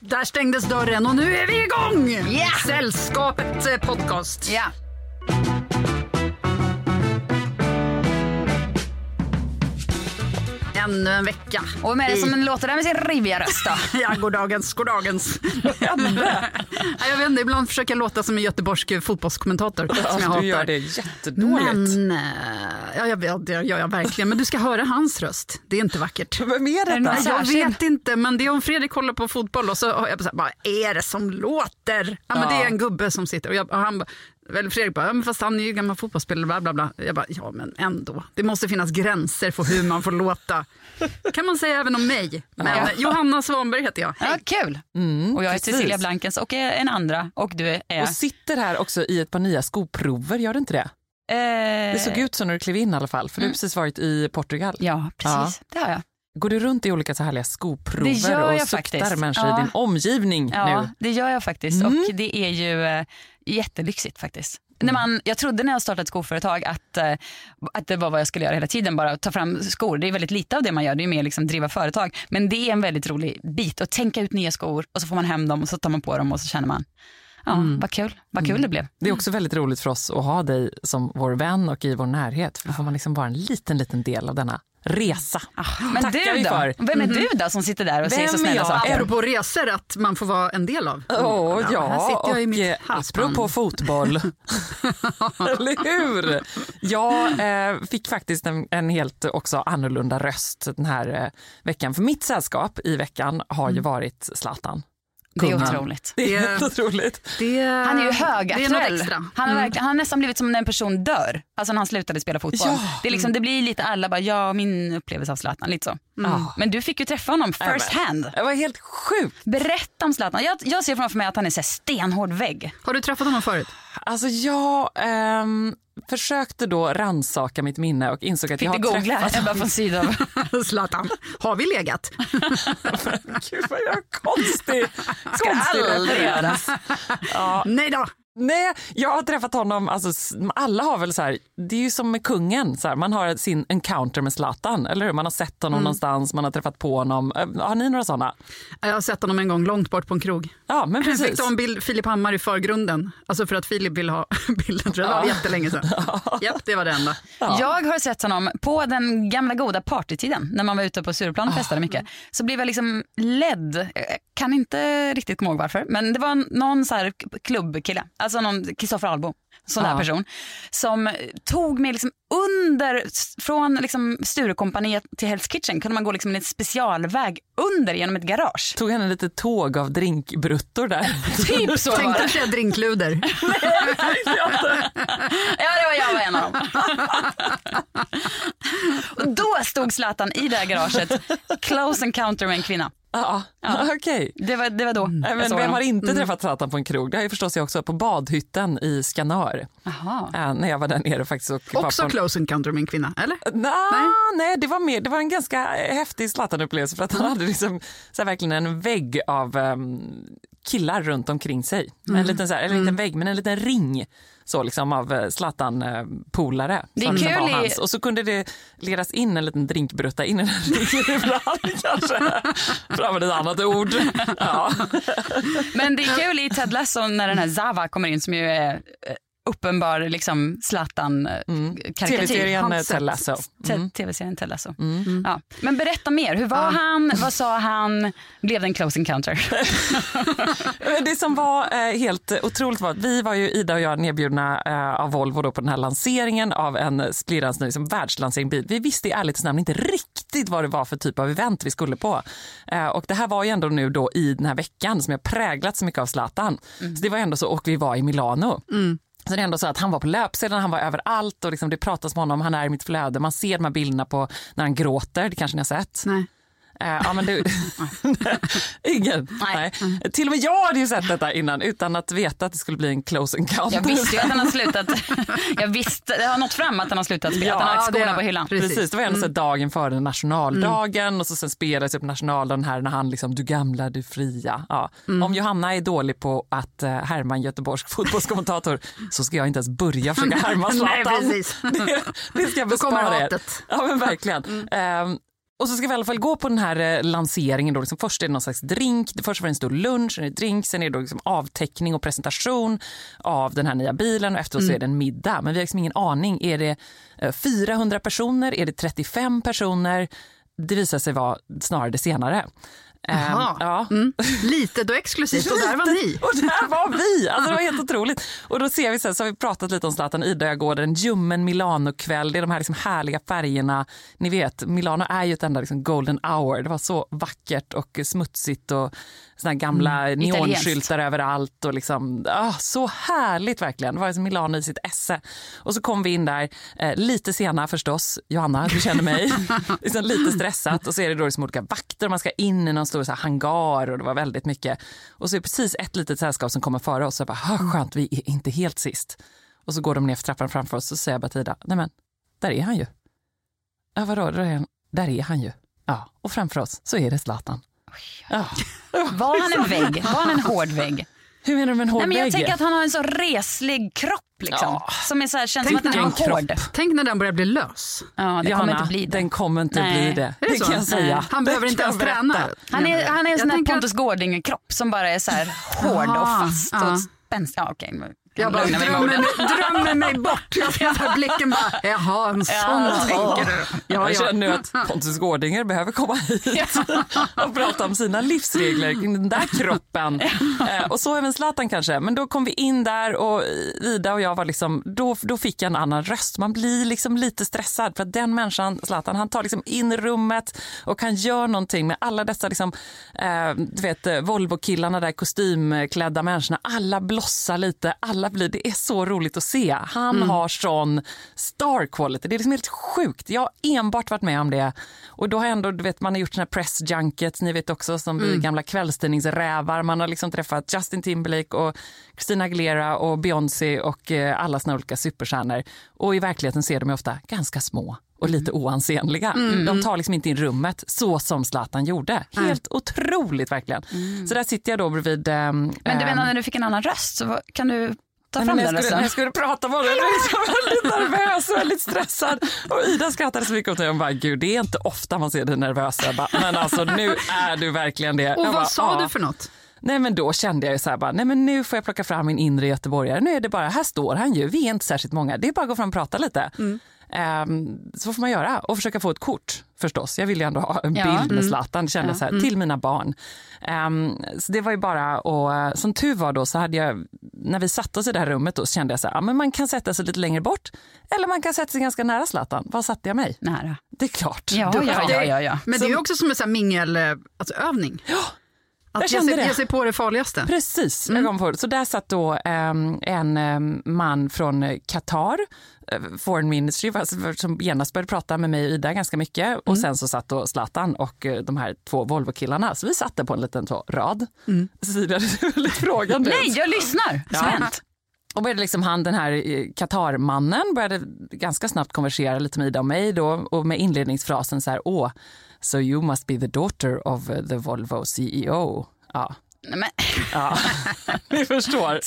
Där stängdes dörren och nu är vi igång! Sällskapet eh, podcast. Ja. Ännu en vecka. Och vem är det som låter där med sin riviga röst då? Ja, goddagens, goddagens. Ja, jag vet inte, ibland försöker jag låta som en göteborgsk fotbollskommentator som jag hatar. du gör det jättedåligt. Men, eh, ja, jag vet, det gör jag verkligen. Men du ska höra hans röst. Det är inte vackert. Vem är någon Nej, jag vet inte, men det är om Fredrik kollar på fotboll och så har jag bara, vad är det som låter? Ja, men Det är en gubbe som sitter och, jag, och han bara, väl Fredrik bara, ja, men fast han är ju gammal fotbollsspelare, bla bla bla. Jag bara, ja men ändå. Det måste finnas gränser för hur man får låta. kan man säga även om mig. Men Ja. Johanna Svanberg heter jag. Ja, kul. och jag är precis. Cecilia Blankens och en andra. Och du är... Och sitter här också i ett par nya skoprover, gör det inte det? eh, Det såg ut så när du klev in i alla fall, för du har precis varit i Portugal. Ja, precis. Det har jag. Går du runt i olika så härliga skoprover Det gör och jag suktar faktiskt. människor Ja. i din omgivning Ja, nu? det gör jag faktiskt. Mm. Och det är ju eh, jättelyxigt faktiskt. När man, jag trodde när jag startade ett skoföretag att, eh, att det var vad jag skulle göra hela tiden, bara ta fram skor. Det är väldigt lite av det man gör, det är mer liksom driva företag. Men det är en väldigt rolig bit att tänka ut nya skor och så får man hem dem och så tar man på dem och så känner man, ja vad kul, vad kul det blev. Det är också väldigt roligt för oss att ha dig som vår vän och i vår närhet. För då får man liksom vara en liten, liten del av denna resa. Men Tackar du vi då? för. Vem är du då som sitter där och säger så Vem är snälla jag? saker? Apropå resor, att man får vara en del av. Åh här ja, sitter jag i mitt eh, halsband. apropå fotboll. Eller hur? Jag eh, fick faktiskt en, en helt också annorlunda röst den här eh, veckan. För mitt sällskap i veckan har ju varit Zlatan. Det är otroligt. Det är Det- helt otroligt. Det, Han är ju är högaktuell. Han, verkligen, han har nästan blivit som när en person dör. Alltså när han slutade spela fotboll. Ja. Det, är liksom, det blir lite alla bara, ja min upplevelse av Zlatan, lite så. Ja. Men du fick ju träffa honom first hand. Det var helt sjukt. Berätta om Zlatan. Jag, jag ser framför mig att han är så stenhård vägg. Har du träffat honom förut? Alltså jag ehm, försökte då ransaka mitt minne och insåg att Fick jag du har googla? träffat bara från sidan. Zlatan, har vi legat? Gud vad jag konstig, Ska konstig aldrig referens. Ja, Nej då. Nej, jag har träffat honom, alltså, alla har väl så här, det är ju som med kungen, så här, man har sin encounter med Zlatan, eller hur? Man har sett honom någonstans, man har träffat på honom. Eh, Har ni några sådana? Jag har sett honom en gång långt bort på en krog. Ja, men Jag fick precis. ta en bild Filip Hammar i förgrunden. Alltså för att Filip ville ha bilden, tror jag. Det var jättelänge sedan. Japp, det var det enda. Jag har sett honom på den gamla goda partytiden när man var ute på Stureplan och festade mycket. Så blev jag liksom ledd. Kan inte riktigt komma ihåg varför. Men det var någon så här klubbkille, alltså någon Kristoffer Albo, sån där Ja. person. Som tog mig liksom under, från liksom Sturecompagniet till Hell's Kitchen kunde man gå liksom en specialväg under genom ett garage. Tog han en litet tåg av drinkbruttor där? Typ så Tänkte säga drinkluder. Ja, det var jag var en av dem. och då stod Zlatan i det här garaget, close encounter med en kvinna. Ja, Ja. okej. Det var, det var då Nej, jag Men vem har inte träffat Zlatan på en krog? Det har jag förstås jag också på badhytten i Skanör. Eh, när jag var där nere faktiskt. Och Också en- close encounter med en kvinna, eller? Nå, nej. det var mer, det var en ganska häftig Zlatan-upplevelse för att han hade liksom, så här, verkligen en vägg av ehm, killar runt omkring sig. En liten, så här, eller inte en vägg, men en liten ring så liksom av eh, Zlatan-polare. Det är kul var hans. Och så kunde det ledas in en liten drinkbrutta in i den ringen ibland kanske. För att använda ett annat ord. Ja. Men det är kul i Ted Lasso när den här Zava kommer in som ju är eh, uppenbar liksom Zlatan-karikatyr. TV-serien eh, Ted Lasso. Te- Mm. TV-serien Ted Lasso. Ja. Men berätta mer, hur var han, vad sa han, blev det en close encounter? Det som var eh, helt otroligt var att vi var ju, Ida och jag, nedbjudna eh, av Volvo då på den här lanseringen av en splirrans ny liksom, världslansering bil. Vi visste i ärlighetens namn inte riktigt vad det var för typ av event vi skulle på. Och det här var ju ändå nu då i den här veckan som jag präglat så mycket av Zlatan. Så det var ändå så, och vi var i Milano. Så det är ändå så att han var på löpsedeln, han var överallt och liksom det pratas med honom, han är i mitt flöde. Man ser de här bilderna på när han gråter, det kanske ni har sett. Nej. Eh, ja, men du... Ingen? Nej. Till och med jag hade ju sett detta innan utan att veta att det skulle bli en close encounter. Jag visste ju att han har slutat, jag visste, det har nått fram att han har slutat spela, att han har lagt skorna på hyllan. precis. Precis, det var ändå så dagen före nationaldagen och så sen spelades upp nationaldagen här när han liksom, du gamla, du fria. Ja. Om Johanna är dålig på att eh, härma en göteborgsk fotbollskommentator så ska jag inte ens börja försöka härma Nej, Zlatan. precis. det, det ska jag bespara er. Ja men verkligen. Ehm, och så ska vi i alla fall gå på den här eh, lanseringen. Då. Liksom först är det någon slags drink, först var det en stor lunch, sen är det drink, sen är det liksom avteckning och presentation av den här nya bilen och efteråt så är det en middag. Men vi har liksom ingen aning. Är det eh, 400 personer? Är det 35 personer? Det visar sig vara snarare det senare. Ehm, Jaha. ja. Litet och exklusivt och där var ni. Och där var vi! Alltså det var helt otroligt. Och då ser vi så, här, så har vi pratat lite om Zlatan, Ida och jag går en ljummen Milano-kväll. Det är de här liksom härliga färgerna. Ni vet, Milano är ju ett enda liksom golden hour. Det var så vackert och smutsigt och såna gamla neonskyltar överallt. Och liksom, ah, så härligt verkligen. Det var liksom Milano i sitt esse. Och så kom vi in där, eh, lite sena förstås. Johanna, du känner mig. liksom lite stressat. Och så är det då liksom olika vakter man ska in i någon stor så hangar och det var väldigt mycket. Och så är precis ett litet sällskap som kommer före oss och jag bara, "Ah, skönt, vi är inte helt sist. Och så går de ner för trappan framför oss och så säger jag bara till Ida, nej men, där är han ju. Ja, vadå, där är han, där är han ju. Ja, och framför oss så är det Zlatan. Ja. Var han en vägg? Var han en hård vägg? Hur menar du med en hård Nej, men jag vägg? tänker att han har en så reslig kropp. Liksom, Ja. Som är så här, känns Tänk som att den vilken är hård. Tänk när den börjar bli lös. Ja, det Johanna, kommer inte bli det. den kommer inte Nej. bli det. Det Det kan jag säga. Han behöver inte ens träna. Han är, han är en sån här tänker att- Pontus Gårdinger-kropp som bara är så här hård och fast och spänstig. Ja, okej. Jag kan bara drömmer mig, drömmer mig bort. Jag så här blicken bara, jaha, en sån tänker du. Ja, Jag ja. känner nu att Pontus Gårdinger behöver komma hit och prata om sina livsregler kring den där kroppen. Eh, och så även Zlatan kanske. Men då kom vi in där och Ida och jag var liksom, då, då fick jag en annan röst. Man blir liksom lite stressad för att den människan, Zlatan, han tar liksom in i rummet och han gör någonting med alla dessa liksom, eh, du vet, eh, Volvo-killarna där, kostymklädda människorna. Alla blossar lite, alla blir, det är så roligt att se. Han har sån star quality. Det är liksom helt sjukt. Jag har enbart varit med om det. Och då har ändå, du vet, man har gjort såna här press junkets, ni vet också, som vi gamla kvällstidningsrävar. Man har liksom träffat Justin Timberlake och Christina Aguilera och Beyoncé och eh, alla såna olika superstjärnor. Och i verkligheten ser de ofta ganska små och lite oansenliga. De tar liksom inte in rummet så som Zlatan gjorde. Helt otroligt verkligen. Så där sitter jag då bredvid... ehm, Men du ehm, menar när du fick en annan röst, så kan du ta fram den jag, skulle, när jag skulle prata jag blev så väldigt nervös och väldigt stressad. Och Ida skrattade så mycket åt mig. Hon bara, gud det är inte ofta man ser dig nervös. Bara, men alltså nu är du verkligen det. Och jag vad bara, sa "Ja." du för något? Nej men då kände jag ju så här bara, nej men nu får jag plocka fram min inre göteborgare. Nu är det bara, här står han ju, vi är inte särskilt många. Det är bara att gå fram och prata lite. Ehm, så får man göra och försöka få ett kort förstås. Jag ville ju ändå ha en Ja. bild med Zlatan, kände jag så här, till mina barn. Ehm, så det var ju bara, och eh, som tur var då så hade jag, när vi satte oss i det här rummet då så kände jag så här, ja, men man kan sätta sig lite längre bort eller man kan sätta sig ganska nära Zlatan. Var satte jag mig? Nära. Det är klart. Ja, ja, ja, ja, ja. Men det är ju också som en sån här mingel, eh, alltså övning. Jag Att ge kände sig, det. ge sig på det farligaste. Precis, Mm. jag kom på det. Så där satt då ehm, en ehm, man från eh, Qatar, eh, Foreign Ministry, som genast började prata med mig och Ida ganska mycket. Mm. Och sen så satt då Zlatan och eh, de här två Volvo-killarna. Så vi satt där på en liten rad. Cecilia, du är väldigt frågande. Nej, jag lyssnar. Spänt. Och började liksom han, den här eh, Qatar-mannen, började ganska snabbt konversera lite med Ida och mig då och med inledningsfrasen så här, åh, so you must be the daughter of eh, the Volvo CEO. Ja, Nej, Men, ja. ni förstår.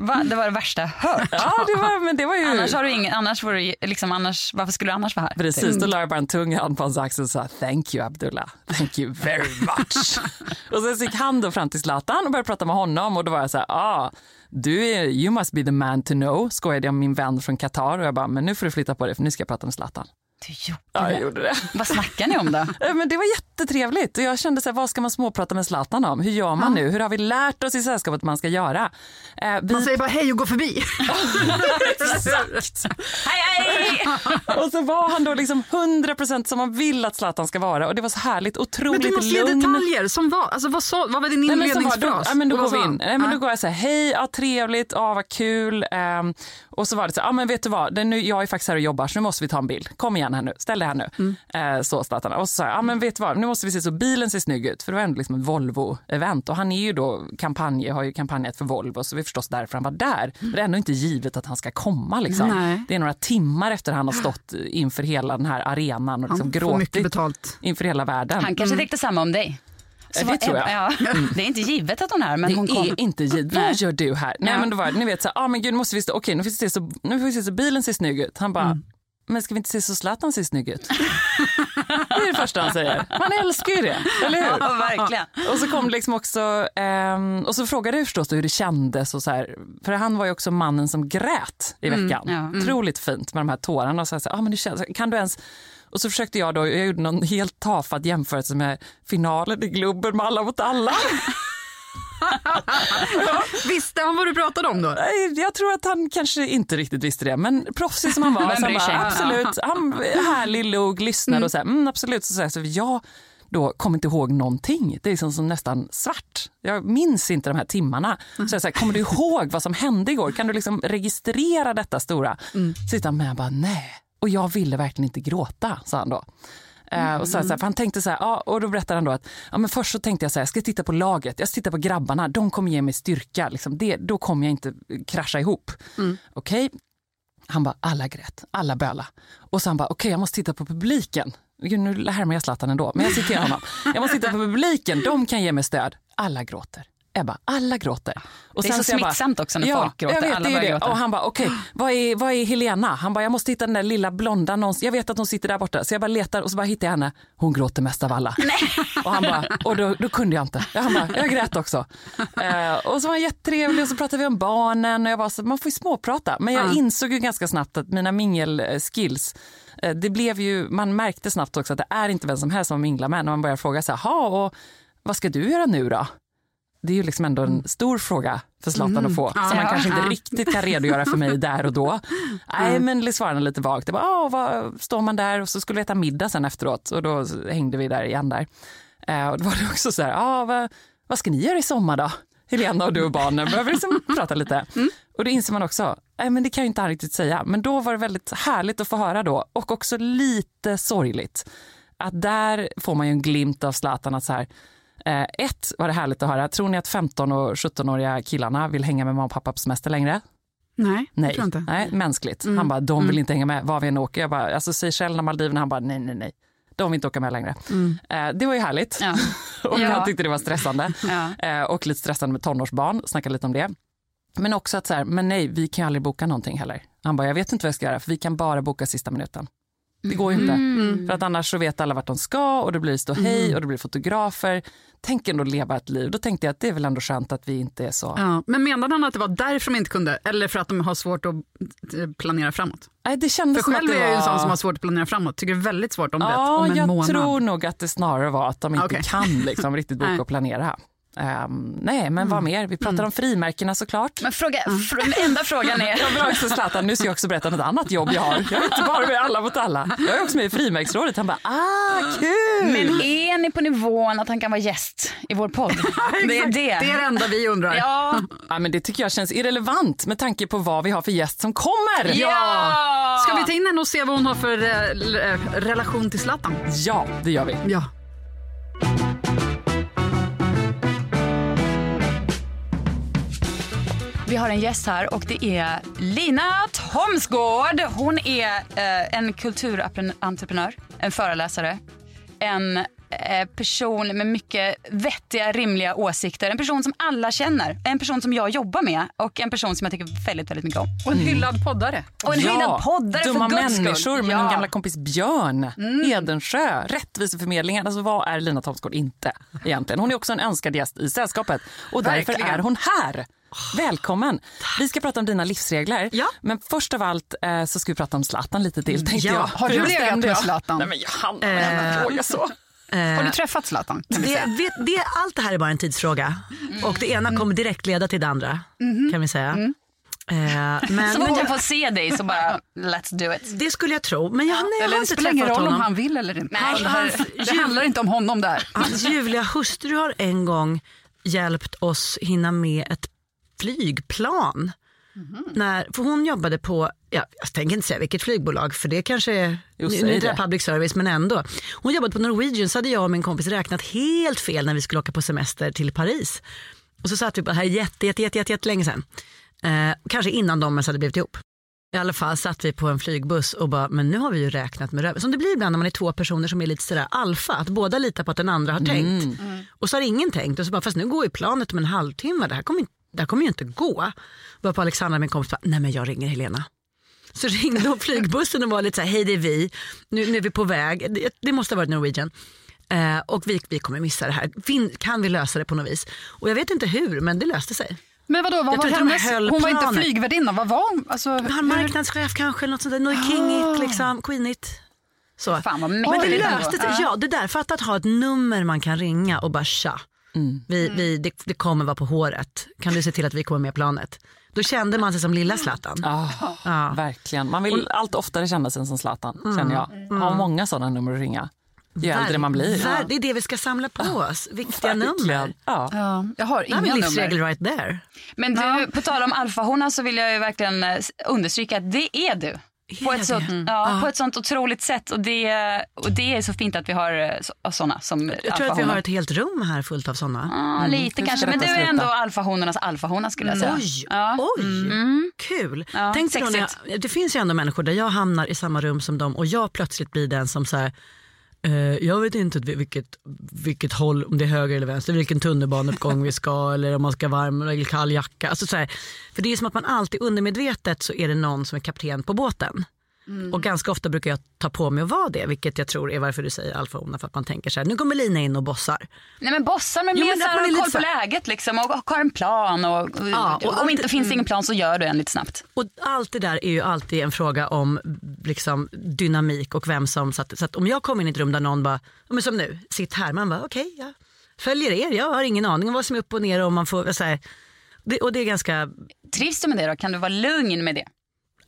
va? Det var det värsta jag hört. Ja, det var, men det var ju... Annars, har du ingen, annars, får du, liksom, annars Varför skulle du annars vara här? Precis, då la jag bara en tung hand på hans axel och sa thank you Abdullah, thank you very much. och sen så gick han då fram till Zlatan och började prata med honom och då var jag så här, ah, du är, you must be the man to know, skojade jag med min vän från Qatar och jag bara, men nu får du flytta på dig för nu ska jag prata med Zlatan. Du gjorde Ja, det. jag gjorde det. Vad snackar ni om då? Eh, Men det var jättetrevligt och jag kände så här, vad ska man småprata med Zlatan om? Hur gör man nu? Hur har vi lärt oss i sällskapet att man ska göra? Eh, vi Man säger bara hej och går förbi. Exakt. Hej, hej! Och så var han då liksom 100% som man vill att Zlatan ska vara och det var så härligt, Men otroligt du måste ge lugn. detaljer. Som vad? Alltså, vad, sa, vad var din Nej, men så var, inledningsfras? då, ja, men då Vad går vi in. Nej, men Ja. då går jag så här, hej, ja, trevligt, ja, vad kul. Ehm, och så var det så här, ja, men vet du vad, det är nu, jag är faktiskt här och jobbar så nu måste vi ta en bild. Kom igen här nu, ställ dig här nu. Mm. Eh, så Zlatan. Och så sa jag, ja men vet du vad, nu måste vi se så bilen ser snygg ut. För det var ändå liksom ett Volvo-event och han är ju då kampanj, har ju kampanjat för Volvo så det är förstås därför han var där. Men det är ändå inte givet att han ska komma liksom. Det är några timmar efter han har stått inför hela den här arenan och liksom gråtit inför hela världen. Han kanske tänkte samma om dig. Ja, det tror jag. Ja, det är inte givet att hon är här, men det hon kom. är inte givet. Vad gör du här? Nej, Ja. men då var det, ni vet så här, ah, men gud, nu måste vi stå, okej, nu får vi se så, nu får vi se så bilen ser snygg ut. Han bara, men ska vi inte se så Zlatan ser snygg ut? det är det första han säger. Man älskar ju det, eller hur? Ja, verkligen. Och så kom liksom också, ehm, och så frågade jag förstås hur det kändes och så här, för han var ju också mannen som grät i veckan. ja. Otroligt fint med de här tårarna och så här, så här, ah, men det känns, kan du ens och så försökte jag då, jag gjorde någon helt tafatt jämförelse med finalen i Globen med Alla mot alla. Visste han vad du pratade om då? Nej, Jag tror att han kanske inte riktigt visste det, men proffsig som han var. Så han bara, absolut, han härlig, lugg, lyssnade och så här, mm, absolut. Så, så, här, så jag då kommer inte ihåg någonting. Det är liksom som nästan svart. Jag minns inte de här timmarna. Så jag så här, kommer du ihåg vad som hände igår? Kan du liksom registrera detta stora? Mm. Så sitter han med och bara, nej. Och jag ville verkligen inte gråta, sa han då. Eh, och så så här, för han tänkte så här, ja, och då berättade han då att ja, men först så tänkte jag så här, jag ska titta på laget, jag ska titta på grabbarna, de kommer ge mig styrka, liksom, det, då kommer jag inte krascha ihop. Okej, han bara, alla grät, alla böla. Och så han bara, okej jag måste titta på publiken. Gud, nu härmar jag Zlatan ändå, men jag citerar honom. Jag måste titta på publiken, de kan ge mig stöd. Alla gråter. Ebba, alla gråter. Och Det är så smittsamt också när ja, folk gråter. Jag vet, Alla det är. Och han bara, okej, vad, är, vad är Helena? Han bara, jag måste hitta den där lilla blonda någonstans. Jag vet att hon sitter där borta. Så jag bara letar och så bara hittar jag henne. Hon gråter mest av alla. Och han bara, och då, då kunde jag inte. Han bara, jag grät också. Eh, och så var han jättetrevlig och så pratade vi om barnen och jag var så, man får ju småprata. Men jag insåg ju ganska snabbt att mina mingelskills eh, det blev ju, man märkte snabbt också att det är inte vem som helst som minglar med när man börjar fråga så här, "Ha, och vad ska du göra nu då? Det är ju liksom ändå en stor fråga för Zlatan att få, som han Ja. kanske inte Ja. riktigt kan redogöra för mig där och då. Nej, men svarade han lite vagt. Jag bara, "Åh, vad står man där och så skulle vi äta middag sen efteråt och då hängde vi där igen där. Eh, och då var det också så här, ah, vad, vad ska ni göra i sommar då? Helena och du och barnen behöver liksom prata lite. Och då inser man också, nej men det kan ju inte han riktigt säga. Men då var det väldigt härligt att få höra då och också lite sorgligt. Att där får man ju en glimt av Zlatan att så här, eh, ett var det härligt att höra, tror ni att 15 och 17-åriga killarna vill hänga med mamma och pappa på semester längre? Nej, Nej, tror inte. nej mänskligt. Han bara, de vill inte hänga med var vi än åker. Jag bara, alltså Seychellerna, Maldiverna, han bara, nej, nej, nej. De vill inte åka med längre. Eh, det var ju härligt. Ja. och Ja. han tyckte det var stressande. Ja. Eh, och lite stressande med tonårsbarn, snacka lite om det. Men också att så här, men nej, vi kan ju aldrig boka någonting heller. Han bara, jag vet inte vad jag ska göra för vi kan bara boka sista minuten. Det går ju inte. Mm. För att annars så vet alla vart de ska och det blir stå hej och det blir fotografer. Tänk ändå leva ett liv. Då tänkte jag att det är väl ändå skönt att vi inte är så. Ja, men menade han att det var därför de inte kunde eller för att de har svårt att eh, planera framåt? Nej, det kändes För själv det är jag ju en var- sån som har svårt att planera framåt. Tycker det är väldigt svårt om, Ja, om en jag månad. tror nog att det snarare var att de inte Okej. kan liksom riktigt boka och planera. Ehm, nej, men vad mer? Vi pratar om frimärkena såklart. Men fråga, fr- den enda frågan är... Jag vill också Zlatan, nu ska jag också berätta något annat jobb jag har. Jag är inte bara med Alla mot alla. Jag är också med i frimärksrådet. Han bara, ah kul! Men är ni på nivån att han kan vara gäst i vår podd? det är det. Det är det enda vi undrar. Ja. Ja, men det tycker jag känns irrelevant med tanke på vad vi har för gäst som kommer. Ja! Ska vi ta in henne och se vad hon har för eh, eh, relation till Zlatan? Ja, det gör vi. Ja. Vi har en gäst här och det är Lina Thomsgård. Hon är eh, en kulturentreprenör, en föreläsare, en person med mycket vettiga, rimliga åsikter. En person som alla känner, en person som jag jobbar med och en person som jag tycker väldigt, väldigt mycket om. Och en hyllad poddare. Och en hyllad poddare Dumma för guds människor med Ja. min gamla kompis Björn Hedensjö. Rättviseförmedlingen. Alltså, vad är Lina Thomsgård inte egentligen? Hon är också en önskad gäst i sällskapet och därför Verkligen. är hon här. Välkommen! Vi ska prata om dina livsregler. Ja. Men först av allt eh, så ska vi prata om Zlatan lite till. Tänkte Ja. jag. Har du legat med. Zlatan? Nej, men Johanna, uh, fråga så. Har du träffat Zlatan? Det, säga. det, allt det här är bara en tidsfråga. Och det ena kommer direkt leda till det andra. Kan vi säga. Eh, men, Så fort jag får se dig så bara let's do it. det skulle jag tro. Men jag, nej, jag Eller har inte spelar ingen roll om honom. han vill eller inte. Nej, det, här, det handlar inte om honom där. Hans ljuvliga hustru har en gång hjälpt oss hinna med ett flygplan. När, för hon jobbade på, ja, jag tänker inte säga vilket flygbolag för det kanske är, Jo, nu nu är det public service men ändå. Hon jobbade på Norwegian så hade jag och min kompis räknat helt fel när vi skulle åka på semester till Paris. Och så satt vi på det här jätte, jätte, jätte, jätte, jätte länge sedan. Eh, kanske innan de ens hade blivit ihop. I alla fall satt vi på en flygbuss och bara, men nu har vi ju räknat med röven. Som det blir ibland när man är två personer som är lite sådär alfa, att båda litar på att den andra har tänkt. Och så har ingen tänkt och så bara, fast nu går ju planet om en halvtimme, det här kommer, inte- det här kommer ju inte gå. Var på Alexandra, min kompis, bara, nej men jag ringer Helena. Så ringde hon flygbussen och var lite så här, hej det är vi, nu, nu är vi på väg, det, det måste ha varit Norwegian. Eh, och vi, vi kommer missa det här, fin, kan vi lösa det på något vis? Och jag vet inte hur, men det löste sig. Men vadå, vad Jag var hennes? Hon var inte flygvärdinna, vad var hon? Alltså, Han marknadschef kanske, något sånt där, något kingigt, liksom, queenigt. Så. Fan vad Men det löste sig. Ja, det där. Fatta att ha ett nummer man kan ringa och bara tja. Vi, vi, det, det kommer vara på håret. Kan du se till att vi kommer med planet? Då kände man sig som lilla Zlatan. Ah, Ja. Verkligen. Man vill allt oftare känna sig som Zlatan, känner jag. Ha många sådana nummer att ringa. Ju äldre man blir. Ver- Det är det vi ska samla på oss. Viktiga nummer. Verkligen. Ja. ja, jag har inga nummer. livsregel right there. Men du, på tal om alfahona så vill jag ju verkligen eh, understryka att det är du. På ett, sånt, ja, på ett sånt otroligt sätt och det, och det är så fint att vi har sådana som Jag tror att vi har ett helt rum här fullt av sådana. Ja, lite Hur kanske, men du är ändå alfahonornas alfahona skulle jag säga. Oj, Ja. oj. kul. Ja, Tänk dig då jag, det finns ju ändå människor där jag hamnar i samma rum som dem och jag plötsligt blir den som så här, eh, Eh, jag vet inte vilket, vilket håll, om det är höger eller vänster, vilken tunnelbaneuppgång vi ska eller om man ska ha varm eller kall jacka. Alltså så här, för det är som att man alltid undermedvetet så är det någon som är kapten på båten. Och ganska ofta brukar jag ta på mig att vara det, vilket jag tror är varför du säger alfahona, för att man tänker så här, nu kommer Lina in och bossar. Nej men bossar men Jo, mer men så att man är här, lite koll på så läget liksom och har en plan och, och, Ja, och om inte finns det ingen plan så gör du en lite snabbt. Och allt det där är ju alltid en fråga om liksom, dynamik och vem som... Så att, så att om jag kommer in i ett rum där någon bara, men som nu, sitt här, man bara okej, jag följer er, jag har ingen aning om vad som är upp och ner och man får så här, det, och det är ganska, Trivs du med det då? Kan du vara lugn med det?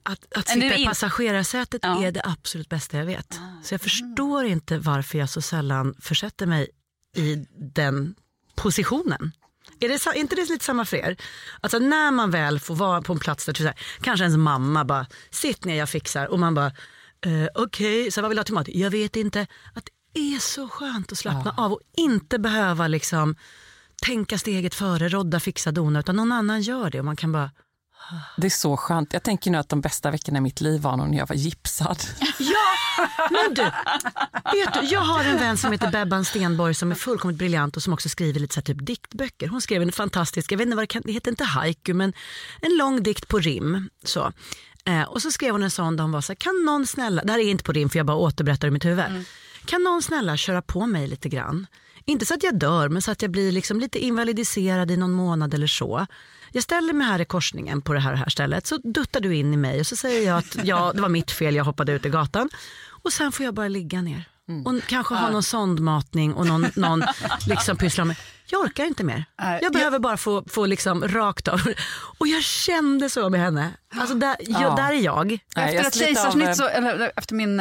Att, att sitta i passagerarsätet Ja. är det absolut bästa jag vet. Så jag förstår inte varför jag så sällan försätter mig i den positionen. Är, det, inte det lite samma för er? Alltså när man väl får vara på en plats där så här, kanske ens mamma bara, sitt ner jag fixar och man bara, eh, okej, så vad vill du ha till mat? Jag vet inte. Att det är så skönt att slappna av och inte behöva liksom tänka steget före, rodda, fixa, dona, utan någon annan gör det och man kan bara, Det är så skönt. Jag tänker nu att de bästa veckorna i mitt liv var nog när jag var gipsad. Ja, men du, vet du, jag har en vän som heter Bebban Stenborg som är fullkomligt briljant och som också skriver lite så här typ diktböcker. Hon skrev en fantastisk, jag vet inte vad det kan, det heter inte haiku men en lång dikt på rim. Så. Eh, och så skrev hon en sån där hon var så här, kan någon snälla, det här är inte på rim för jag bara återberättar i mitt huvud. Kan någon snälla köra på mig lite grann? Inte så att jag dör men så att jag blir liksom lite invalidiserad i någon månad eller så. Jag ställer mig här i korsningen på det här och här stället så duttar du in i mig och så säger jag att ja, det var mitt fel, jag hoppade ut i gatan. Och sen får jag bara ligga ner. Och kanske ha någon sondmatning och någon, någon liksom pyssla med. Jag orkar inte mer. Jag behöver bara få, få liksom rakt av. Och jag kände så med henne. Alltså där, jag, Ja. där är jag. Efter ett kejsarsnitt, så, eller efter min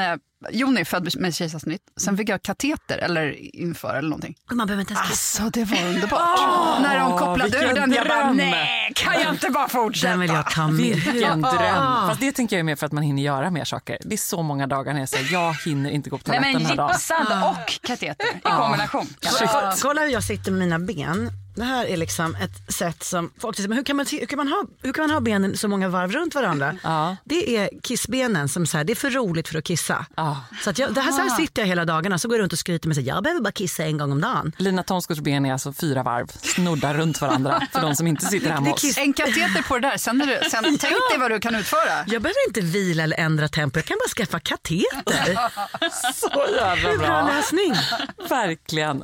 Joni är född med kejsarsnitt, sen fick jag kateter eller inför eller någonting. Man behöver inte ens Alltså det var underbart. När de kopplade ur den, jag bara nej, kan jag inte bara fortsätta? Den vill jag ta med. Vilken dröm. Fast det tänker jag är mer för att man hinner göra mer saker. Det är så många dagar när jag säger jag hinner inte gå på toaletten men den här dagen. gipsad och kateter i kombination. Kolla hur jag sitter med mina ben. Det här är liksom ett sätt som folk säger, men hur kan, man, hur, kan man ha, hur kan man ha benen så många varv runt varandra? Det är kissbenen som så här, det är för roligt för att kissa. Så, att jag, det här, så här sitter jag hela dagarna så går jag runt och skryter med att jag behöver bara kissa en gång om dagen. Lina Thomsgårds ben är alltså fyra varv, snuddar runt varandra för de som inte sitter hemma hos oss. En kateter på det där, sen, är det, sen tänk dig vad du kan utföra. Jag behöver inte vila eller ändra tempo, jag kan bara skaffa kateter. Så jävla Hur bra bra. lösning. Verkligen.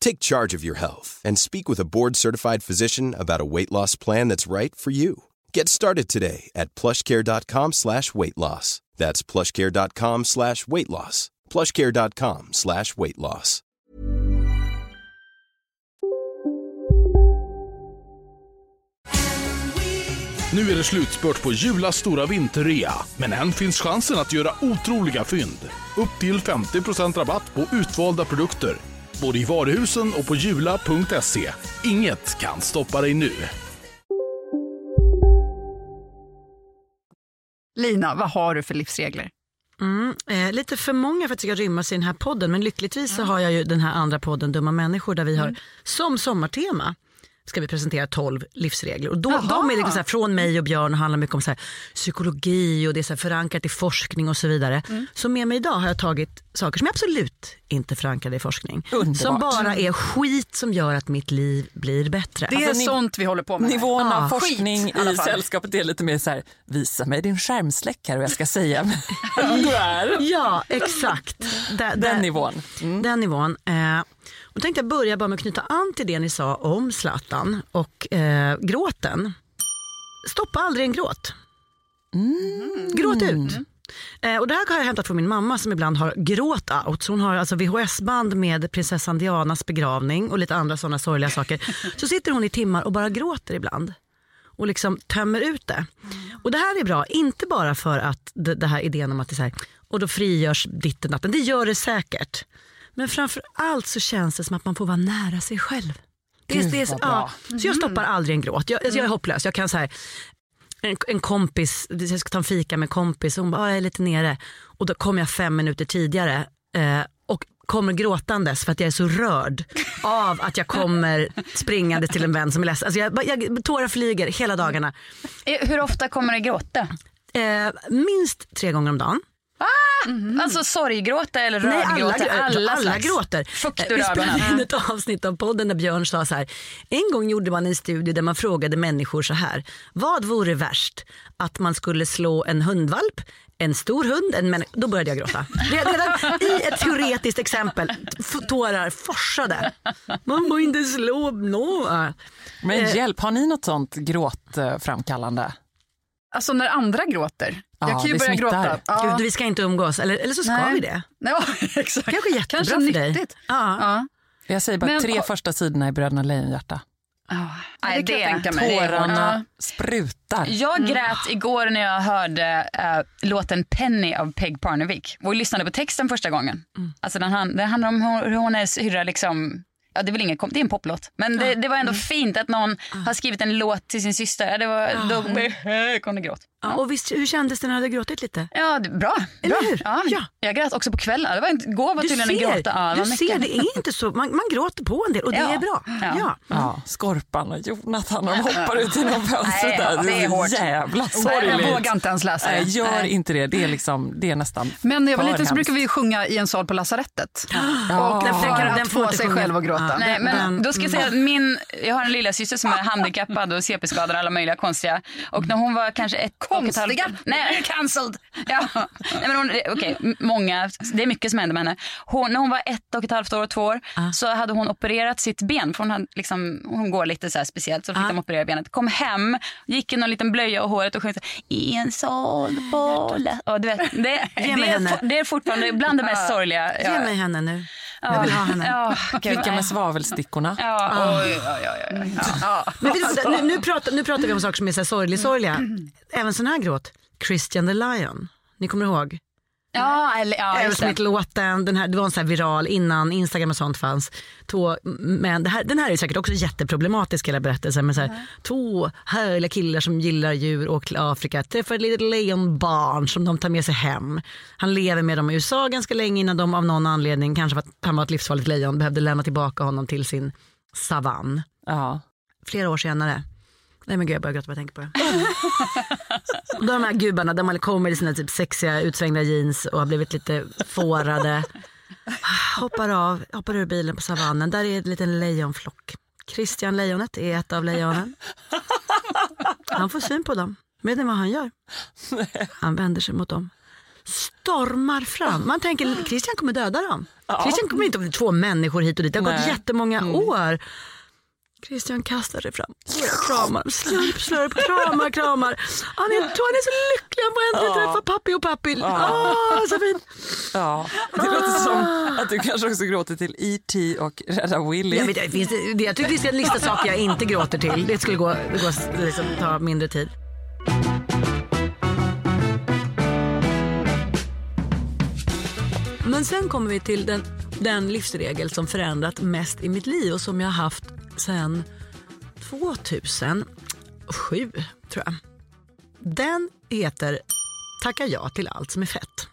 Take charge of your health and speak with a board-certified physician about a weight loss plan that's right for you. Get started today at plushcare.com slash weight loss. That's plushcare.com slash weight loss. plushcare.com slash weight loss. Nu är det slutspurt på Julas stora vinterrea, men än finns chansen att göra otroliga fynd. Upp till 50% rabatt på utvalda produkter, både i varuhusen och på jula.se. Inget kan stoppa dig nu. Lina, vad har du för livsregler? Mm, eh, lite för många för att det ska rymmas i den här podden men lyckligtvis så har jag ju den här andra podden Dumma människor där vi har som sommartema ska vi presentera 12 livsregler. Och då, de är liksom så här, från mig och Björn och handlar mycket om så här, psykologi och det är så här förankrat i forskning och så vidare. Så med mig idag har jag tagit saker som är absolut inte förankrade i forskning. Underbart. Som bara är skit som gör att mitt liv blir bättre. Det är Alltså, sånt vi håller på med. Nivån av Ja, forskning skit, i i sällskapet är lite mer så här, visa mig din skärmsläckare och jag ska säga vem du är. Ja, exakt. Där- Den där- nivån. Den nivån. Eh, och tänkte jag börja bara med att knyta an till det ni sa om Zlatan och eh, gråten. Stoppa aldrig en gråt. Gråt ut. Eh, och det här har jag hämtat från min mamma som ibland har gråt out. Så hon har alltså VHS-band med prinsessan Dianas begravning och lite andra sådana sorgliga saker. Så sitter hon i timmar och bara gråter ibland. Och liksom tömmer ut det. Och det här är bra, inte bara för att det, det här idén om att det är här, och då frigörs ditten natten. Det gör det säkert. Men framför allt så känns det som att man får vara nära sig själv. Det är, det är, ja, så jag stoppar aldrig en gråt. Jag, alltså jag är hopplös. Jag kan så här, en, en kompis, jag ska ta en fika med en kompis och hon bara, "Ah, jag är lite nere. Och då kommer jag fem minuter tidigare eh, och kommer gråtandes för att jag är så rörd av att jag kommer springande till en vän som är ledsen. Alltså jag, jag, tårar flyger hela dagarna. Eh, Hur ofta kommer det gråta? Eh, minst tre gånger om dagen. Alltså sorggråta eller Nej, alla, alla, slags. gråter. Fukt Eh, Vi spelade in ett avsnitt av podden där Björn sa så här. En gång gjorde man en studie där man frågade människor så här. Vad vore värst? Att man skulle slå en hundvalp, en stor hund, en människa. Då började jag gråta. Redan i ett teoretiskt exempel, tårar forsade. Man må inte slå någon. Men Eh. hjälp, har ni något sånt gråtframkallande? Alltså när andra gråter. Ja, jag kan ju börja smittar. gråta. Ja. Gud, vi ska inte umgås, eller, eller så ska Nej. vi det. Ja, exakt. Kanske jättebra Kanske för dig. nyttigt. Ja. Ja. Jag säger bara Men- tre första sidorna i Bröderna Lejonhjärta. Nej, det kan jag tänka mig. Tårarna sprutar. Jag grät igår när jag hörde eh, låten Penny av Peg Parnevik och lyssnade på texten första gången. Alltså den, han- den handlar om hur, hon är syrra liksom Ja, det, är väl ingen, kom- det är en poplåt. Men det, det var ändå fint att någon har skrivit en låt till sin syster. Det var, Då kom det gråt. Ja, och visst, hur kändes det när du hade gråtit lite? Ja, det, bra. Eller bra. hur? Ja, Ja. Jag grät också på kvällen. Det var inte, igår var Du tydligen ser, en gråta. Ja, du mycket. ser, det är inte så. Man, man gråter på en del och det Ja. är bra. Ja. Ja. Ja, Skorpan och Jonathan de hoppar ut genom fönstret där. det är så hårt. jävla sorgligt. jag vågar inte ens läsa det. Nej, gör Nej. inte det. Det är, liksom, det är nästan Men när jag var liten så brukade vi sjunga i en sal på lasarettet. Och Den får- den sig själv att gråta. Ja. Nej, men då ska jag säga att min, jag har en lilla syster som är handikappad och CP-skadad och alla möjliga konstiga. Och när hon var kanske ett och ett halvt... Konstiga? Nej, cancelled! Ja. Nej, men hon, okej, m- många, det är mycket som hände med henne. Hon, när hon var ett och ett halvt år, två år, så hade hon opererat sitt ben. För hon, hade liksom, hon går lite så här speciellt, så fick de operera benet. Kom hem, gick i någon liten blöja och håret och sjöng så i en sal på la-" och du vet, det, det, mig är, det är fortfarande bland det mest sorgliga. Ge mig henne nu. Jag vill ha henne. Ja, gud, Klicka med svavelstickorna. Ja. Ja. Men nu, nu, pratar, nu pratar vi om saker som är så här sorglig, sorgliga. Även sån här gråt. Christian the Lion. Ni kommer ihåg? Ja, eller, ja. Aerosmith-låten, den här, det var en sån här viral innan Instagram och sånt fanns. Två, men här, den här är säkert också jätteproblematisk hela berättelsen. Men så här, Två härliga killar som gillar djur åker till Afrika, träffar ett litet lejonbarn som de tar med sig hem. Han lever med dem i USA ganska länge innan de av någon anledning, kanske för att han var ett livsfarligt lejon, behövde lämna tillbaka honom till sin savann. Ja. Flera år senare. Nej men gud jag börjar gråta bara jag tänker på det. Och då de här gubbarna, de kommer i sina typ sexiga utsvängda jeans och har blivit lite fårade. Hoppar av, hoppar ur bilen på savannen. Där är en liten lejonflock. Christian lejonet är ett av lejonen. Han får syn på dem. Vet ni vad han gör? Han vänder sig mot dem. Stormar fram. Man tänker Christian kommer döda dem. Christian kommer inte att två människor hit och dit. Det har gått Nej. jättemånga år. Christian kastar sig fram. Kramar, slurp, slurp, kramar, kramar. Han är, han är så lycklig, han får äntligen träffa pappi och pappi. Åh, så fint. Ja, det låter som att du kanske också gråter till E.T. och Rädda Willy. Jag, vet, det finns, det, jag tycker vi ska lista saker jag inte gråter till. Det skulle gå, det går, liksom, ta mindre tid. Men sen kommer vi till den, den livsregel som förändrat mest i mitt liv och som jag har haft sedan 2007 tror jag. Den heter Tacka ja till allt som är fett.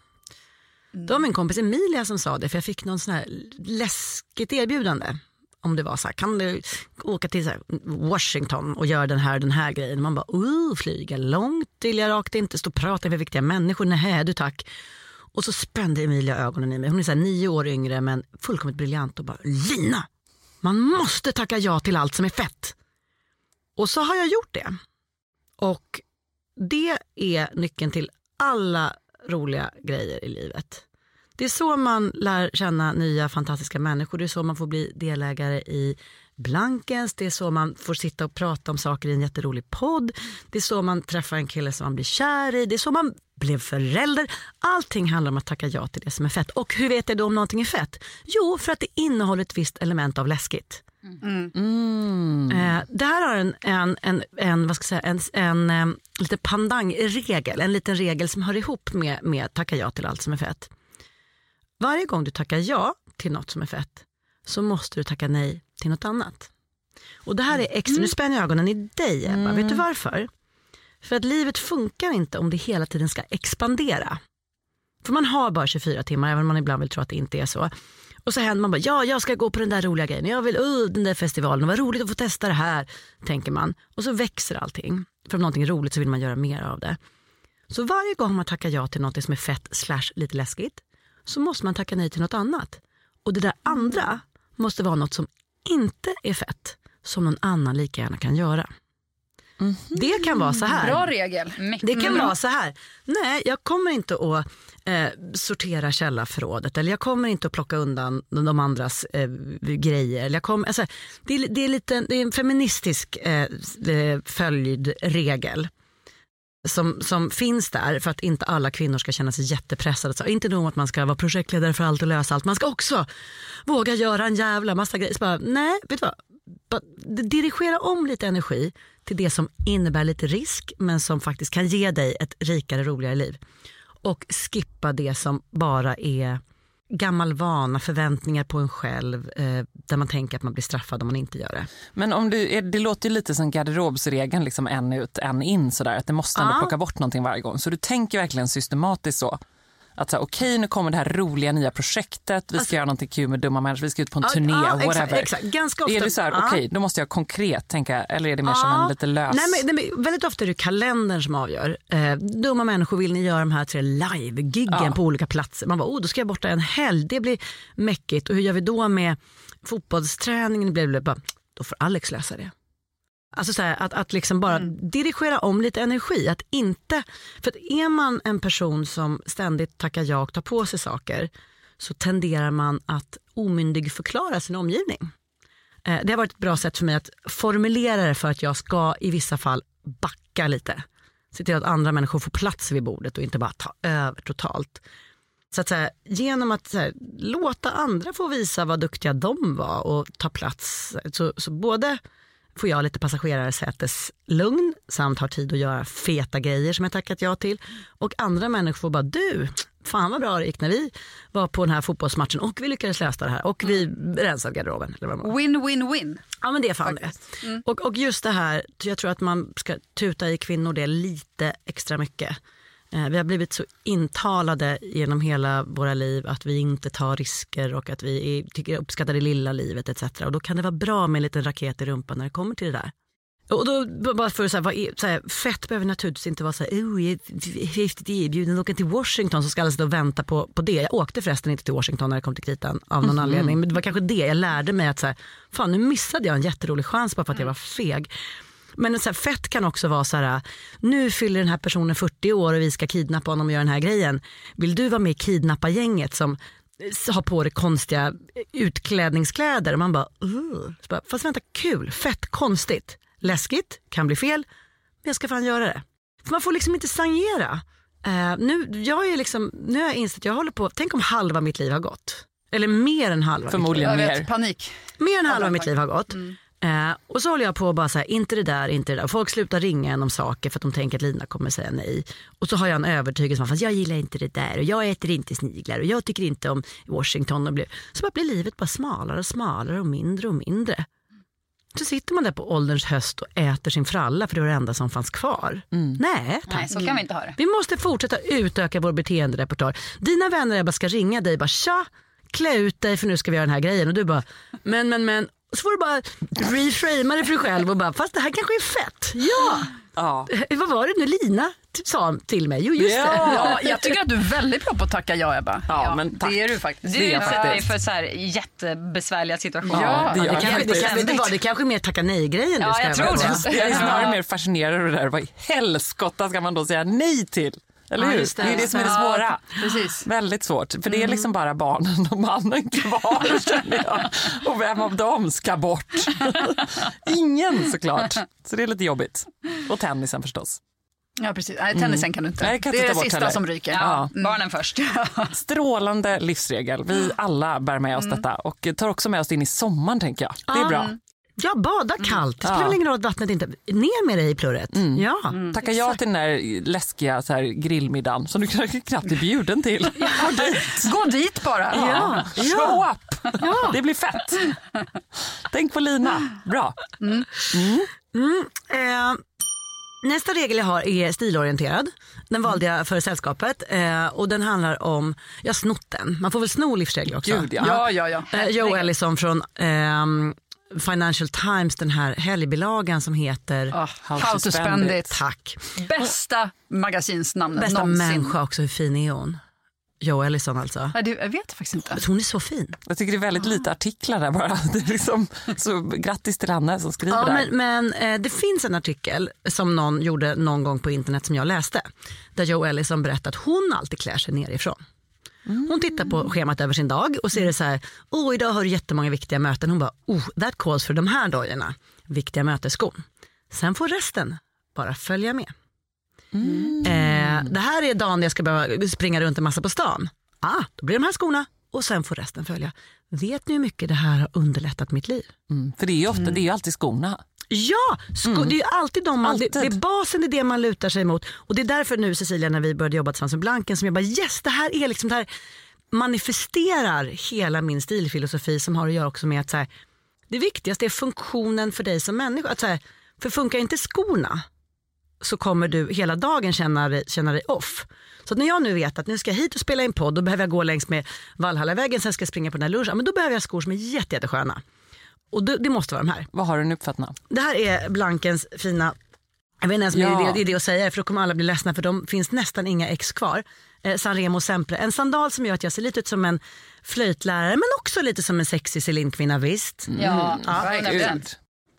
Det var min kompis Emilia som sa det för jag fick någon sån här läskigt erbjudande. Om det var så här, kan du åka till Washington och göra den här den här grejen. Man bara, uh, flyga långt vill jag rakt inte, stå och prata med viktiga människor. Nej du tack. Och så spände Emilia ögonen i mig. Hon är så nio år yngre men fullkomligt briljant och bara, Lina, man måste tacka ja till allt som är fett. Och så har jag gjort det. Och det är nyckeln till alla roliga grejer i livet. Det är så man lär känna nya fantastiska människor. Det är så man får bli delägare i Blankens. Det är så man får sitta och prata om saker i en jätterolig podd. Det är så man träffar en kille som man blir kär i. Det är så man blev förälder. Allting handlar om att tacka ja till det som är fett. Och hur vet jag då om någonting är fett? Jo, för att det innehåller ett visst element av läskigt. Eh, det här har en, en, en, en, vad ska jag säga, en, en, lite pandangregel, en liten regel som hör ihop med, med tacka ja till allt som är fett. Varje gång du tackar ja till något som är fett så måste du tacka nej till något annat. Och det här är extra, nu spänner jag ögonen i dig Ebba, vet du varför? För att livet funkar inte om det hela tiden ska expandera. För man har bara 24 timmar, även om man ibland vill tro att det inte är så. Och så händer man bara, ja jag ska gå på den där roliga grejen, jag vill, uh, den där festivalen, vad roligt att få testa det här, tänker man. Och så växer allting. För om någonting är roligt så vill man göra mer av det. Så varje gång man tackar ja till något som är fett slash lite läskigt, så måste man tacka nej till något annat. Och det där andra måste vara något som inte är fett, som någon annan lika gärna kan göra. Det kan vara så här. Bra regel. Det kan Mm. vara så här. Nej, jag kommer inte att eh, sortera källarförrådet eller jag kommer inte att plocka undan de andras eh, grejer. Eller Jag kommer, alltså, det, är, det, är lite, det är en feministisk eh, eh, följdregel som, som finns där för att inte alla kvinnor ska känna sig jättepressade. Så inte nog att man ska vara projektledare för allt och lösa allt, man ska också våga göra en jävla massa grejer. Så bara, nej, vet du vad? Bara dirigera om lite energi till det som innebär lite risk men som faktiskt kan ge dig ett rikare, roligare liv. Och skippa det som bara är gammal vana, förväntningar på en själv eh, där man tänker att man blir straffad om man inte gör det. Men om du, det låter ju lite som garderobsregeln, liksom en ut, en in sådär, att det måste ändå Ja. plocka bort någonting varje gång. Så du tänker verkligen systematiskt så? Att okej nu kommer det här roliga nya projektet, vi ska göra någonting kul med dumma människor, vi ska ut på en Alltså- Ja, turné, ja, whatever. exakt, exakt. Ganska ofta- Är det så här, ja. okej då måste jag konkret tänka, eller är det mer som en lite lös... Nej, men, nej, men väldigt ofta är det kalendern som avgör. Eh, dumma människor vill ni göra de här tre live-giggen på olika platser. Man bara, oh, då ska jag borta en helg, det blir mäckigt. Och hur gör vi då med fotbollsträningen? Blir det bara, då får Alex lösa det. Alltså så här, att, att liksom bara dirigera om lite energi. Att inte, för att är man en person som ständigt tackar ja och tar på sig saker så tenderar man att omyndigförklara sin omgivning. Eh, Det har varit ett bra sätt för mig att formulera det för att jag ska i vissa fall backa lite. Se till att andra människor får plats vid bordet och inte bara ta över totalt. Så att säga, genom att så här, låta andra få visa vad duktiga de var och ta plats. Så, så både får jag lite passagerarsäteslugn samt har tid att göra feta grejer som jag tackat ja till. Och andra människor får bara du, fan vad bra det gick när vi var på den här fotbollsmatchen och vi lyckades lösa det här och vi rensade garderoben. Eller vad det var. Win, win, win. Ja men det är fan det. Och, och just det här, jag tror att man ska tuta i kvinnor det lite extra mycket. Eh, vi har blivit så intalade genom hela våra liv att vi inte tar risker och att vi tycker uppskattar det lilla livet etc. Och då kan det vara bra med en liten raket i rumpan när det kommer till det där. Och då, bara för att säga, så här, fett behöver naturligtvis inte vara så här, oh, jag är häftigt erbjuden att åka till Washington så ska alla sitta och vänta på, på det. Jag åkte förresten inte till Washington när det kom till kritan av någon Mhm. anledning. Men det var kanske det jag lärde mig att så här, fan nu missade jag en jätterolig chans bara för att jag var feg. Men så här, fett kan också vara så här, nu fyller den här personen 40 år och vi ska kidnappa honom och göra den här grejen. Vill du vara med i kidnappa-gänget som har på dig konstiga utklädningskläder? Och man bara, uh. Så bara, fast vänta, kul, fett, konstigt, läskigt, kan bli fel, men jag ska fan göra det. För man får liksom inte stagnera. Eh, nu, jag är liksom, nu har jag insett att jag håller på, tänk om halva mitt liv har gått. Eller mer än halva. Förmodligen mitt liv. mer. Panik. Mer än halva mitt liv har gått. Eh, och så håller jag på och bara så här, inte det där, inte det där. Folk slutar ringa en om saker för att de tänker att Lina kommer säga nej. Och så har jag en övertygelse om att jag gillar inte det där och jag äter inte sniglar och jag tycker inte om Washington. Och blir, så bara blir livet bara smalare och smalare och mindre och mindre. Så sitter man där på ålderns höst och äter sin fralla för det var det enda som fanns kvar. Nej, tack. Nej, så kan vi inte ha det. Vi måste fortsätta utöka vår beteenderepertoar. Dina vänner bara ska ringa dig bara tja, klä ut dig för nu ska vi göra den här grejen och du bara men men men så får du bara reframa det för dig själv och bara fast det här kanske är fett. Ja. Ja. Eh, Vad var det nu Lina sa till mig? Jo just det. Ja, jag tycker att du är väldigt bra på att tacka ja Ebba. Ja, men tack. Det är du faktiskt. Du är för, för så här jättebesvärliga situationer. Ja, Det, gör jag kanske, det, kanske, vet du vad, det kanske är mer tacka nej-grejen Ja, du ska jag tror det. Jag är snarare mer fascinerad av det där. Vad i helskotta ska man då säga nej till? Eller Ja, hur? det. det är det som är det svåra. precis. Väldigt svårt. För det är liksom bara barnen och mannen kvar känner jag. Och vem av dem ska bort? Ingen såklart. Så det är lite jobbigt. Och tennisen förstås. Ja, precis. Nej, tennisen kan du inte. Nej, jag kan det är det sista heller. som ryker. Ja, barnen först. Strålande livsregel. Vi alla bär med oss detta och tar också med oss in i sommaren tänker jag. Det är bra. Ja, bada kallt. Det spelar Ja. väl ingen roll att vattnet inte... Ner med dig i plurret. Ja. Tacka ja till den där läskiga så här, grillmiddagen som du knappt är bjuden till. Gå dit. Gå dit bara. Ja. Show up! Det blir fett. Tänk på Lina. Bra. Eh, nästa regel jag har är stilorienterad. Den valde jag för sällskapet eh, och den handlar om, jag har snott den. Man får väl sno livsregler också. Gud, ja. Ja, ja, ja. Eh, Joe Ellison från ehm, Financial Times, den här helgbilagan som heter Ah, how, to spend it. Tack. Bästa magasinsnamnet Bästa någonsin. människa också, hur fin är hon? Joe Ellison alltså. Nej, det, jag vet faktiskt inte. Hon är så fin. Jag tycker det är väldigt lite artiklar där bara. Det är liksom, så grattis till henne som skriver Ja, där. men men eh, det finns en artikel som någon gjorde någon gång på internet som jag läste. Där Joe Ellison berättar att hon alltid klär sig nerifrån. Hon tittar på schemat över sin dag och ser det så här, oh idag har du jättemånga viktiga möten. Hon bara, oh that calls för de här dojorna, viktiga mötesskon. Sen får resten bara följa med. Eh, det här är dagen jag ska behöva springa runt en massa på stan. Ah, då blir de här skorna och sen får resten följa. Vet ni hur mycket det här har underlättat mitt liv? Mm, för det är ju ofta, det är alltid skorna. Ja, sko- Mm. det är ju alltid de man, Alltid. Det, det är basen, det är det man lutar sig mot. Och det är därför nu Cecilia när vi började jobba tillsammans med Blanken som jag bara yes det här är liksom det här manifesterar hela min stilfilosofi som har att göra också med att så här, det viktigaste är funktionen för dig som människa. Att så här, för funkar inte skorna så kommer du hela dagen känna dig, känna dig off. Så när jag nu vet att nu ska jag hit och spela in podd, då behöver jag gå längs med Valhallavägen, sen ska jag springa på den här lunchen, men då behöver jag skor som är jätte, jättesköna. Och det, det måste vara de här. Vad har du nu för fötterna? Det här är Blankens fina, jag vet inte ens om Ja. det är det, att säga för då kommer alla bli ledsna för de finns nästan inga ex kvar. Eh, Sanremo Sempre, en sandal som gör att jag ser lite ut som en flöjtlärare men också lite som en sexig Céline-kvinna visst. Ja, Ja. verkligen.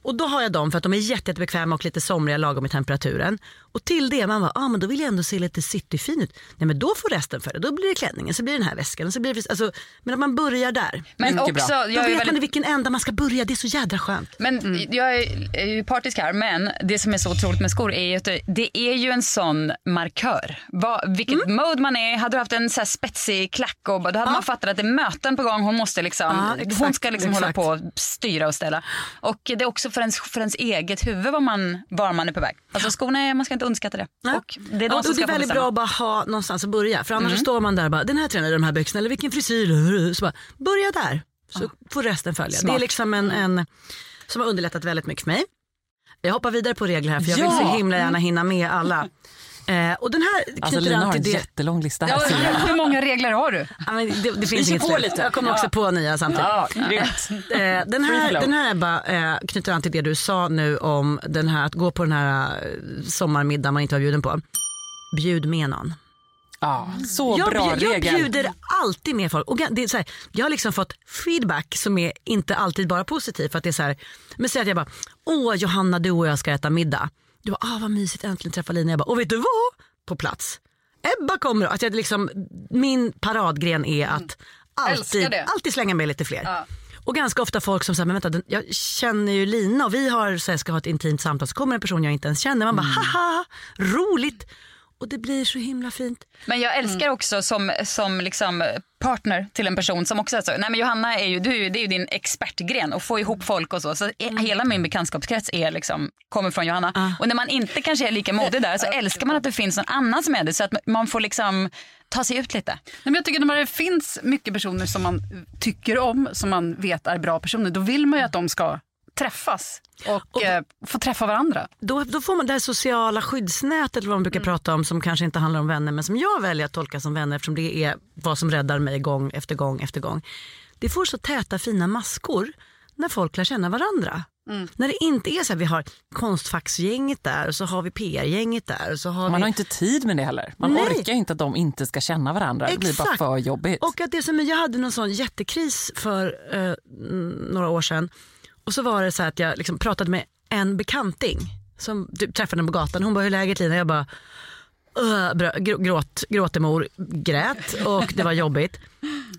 Och då har jag dem för att de är jätte, jättebekväma och lite somriga lagom i temperaturen. Och till det man bara, ah, men då vill jag ändå se lite cityfin ut. Nej men då får resten följa, då blir det klänningen, så blir det den här väskan. Så blir det, alltså, men att man börjar där. Men Mycket bra. också, Då vet man i väldigt, vilken ända man ska börja, det är så jädra skönt. men jag är är ju partisk här, men det som är så otroligt med skor är ju att det, det är ju en sån markör. Vad, vilket Mm. mode man är. Hade du haft en så här spetsig klack och då hade man fattat att det är möten på gång. Hon måste liksom, hon exakt, ska liksom hålla på och styra och ställa. Och det är också för ens, för ens eget huvud var man, var man är på väg. Alltså skorna, är, man ska inte underskatta det. Och det är de ja, som och det är väldigt bestämma. bra att bara ha någonstans att börja. För annars så står man där och bara, den här trenden, de här byxorna, eller vilken frisyr. Så bara, börja där, så får resten följa. Det Smart. är liksom en, en som har underlättat väldigt mycket för mig. Jag hoppar vidare på regler här för jag vill Ja. så himla gärna hinna med alla. Eh, och den här knyter Alltså Lina har till en det. jättelång lista här. Ja, jag. hur många regler har du? Ja, men det, det finns inget på slut. lite. Jag kommer också på nya samtidigt. Ja. Eh, den, här, den här Ebba eh, knyter an till det du sa nu om den här, att gå på den här eh, sommarmiddagen man inte var bjuden på. Bjud med någon. Ja, så jag, bra jag regel. bjuder alltid med folk. Och det är så här, jag har liksom fått feedback som är inte alltid bara positiv. För att det är så här, men säg att jag bara, åh Johanna du och jag ska äta middag. Du bara, ah vad mysigt äntligen träffa Lina. Jag bara, och vet du vad? På plats. Ebba kommer. Att jag liksom, min paradgren är att alltid, Älskar det. alltid slänga med lite fler. Ja. Och ganska ofta folk som säger, men vänta, jag känner ju Lina och vi har, så här, ska ha ett intimt samtal så kommer en person jag inte ens känner. Man bara, haha, roligt. Och det blir så himla fint. Men jag älskar också som, som liksom partner till en person som också är så, nej men Johanna är ju, du, det är ju din expertgren att få ihop folk och så. Så e- hela min bekantskapskrets är liksom, kommer från Johanna. Och när man inte kanske är lika modig där så älskar man att det finns någon annan som är det så att man får liksom ta sig ut lite. Nej, men jag tycker när det finns mycket personer som man tycker om, som man vet är bra personer, då vill man ju att de ska träffas och, eh, få träffa varandra. Då, då får man det här sociala skyddsnätet eller vad man brukar prata om som kanske inte handlar om vänner men som jag väljer att tolka som vänner eftersom det är vad som räddar mig gång efter gång efter gång. Det får så täta fina maskor när folk lär känna varandra. När det inte är så här, vi har konstfacksgänget där och så har vi PR-gänget där. Och så har Man vi... har inte tid med det heller. Man Nej. orkar inte att de inte ska känna varandra. Det blir bara Exakt. för jobbigt. Och att det som jag hade någon sån jättekris för eh, mm, några år sedan. Och så var det så här att jag liksom pratade med en bekanting som typ, träffade på gatan. Hon bara, hur är läget Lina? Jag bara, gråt, gråtemor, grät och det var jobbigt.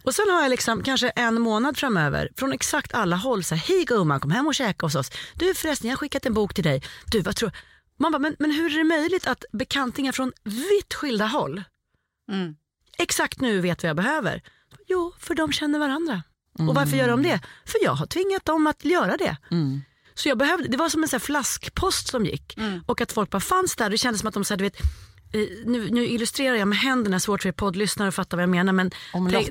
Och sen har jag liksom kanske en månad framöver från exakt alla håll så här, hej gumman kom hem och käka hos oss. Du förresten jag har skickat en bok till dig. Du vad tror Man bara, men, men hur är det möjligt att bekantingar från vitt skilda håll exakt nu vet vad jag behöver. Jo, för de känner varandra. Och varför gör de det? För jag har tvingat dem att göra det. Så jag behövde, det var som en sån flaskpost som gick. Och att folk bara fanns där. Det kändes som att de sa, du vet, eh, nu, nu illustrerar jag med händerna, svårt för er poddlyssnare att fatta vad jag menar. Men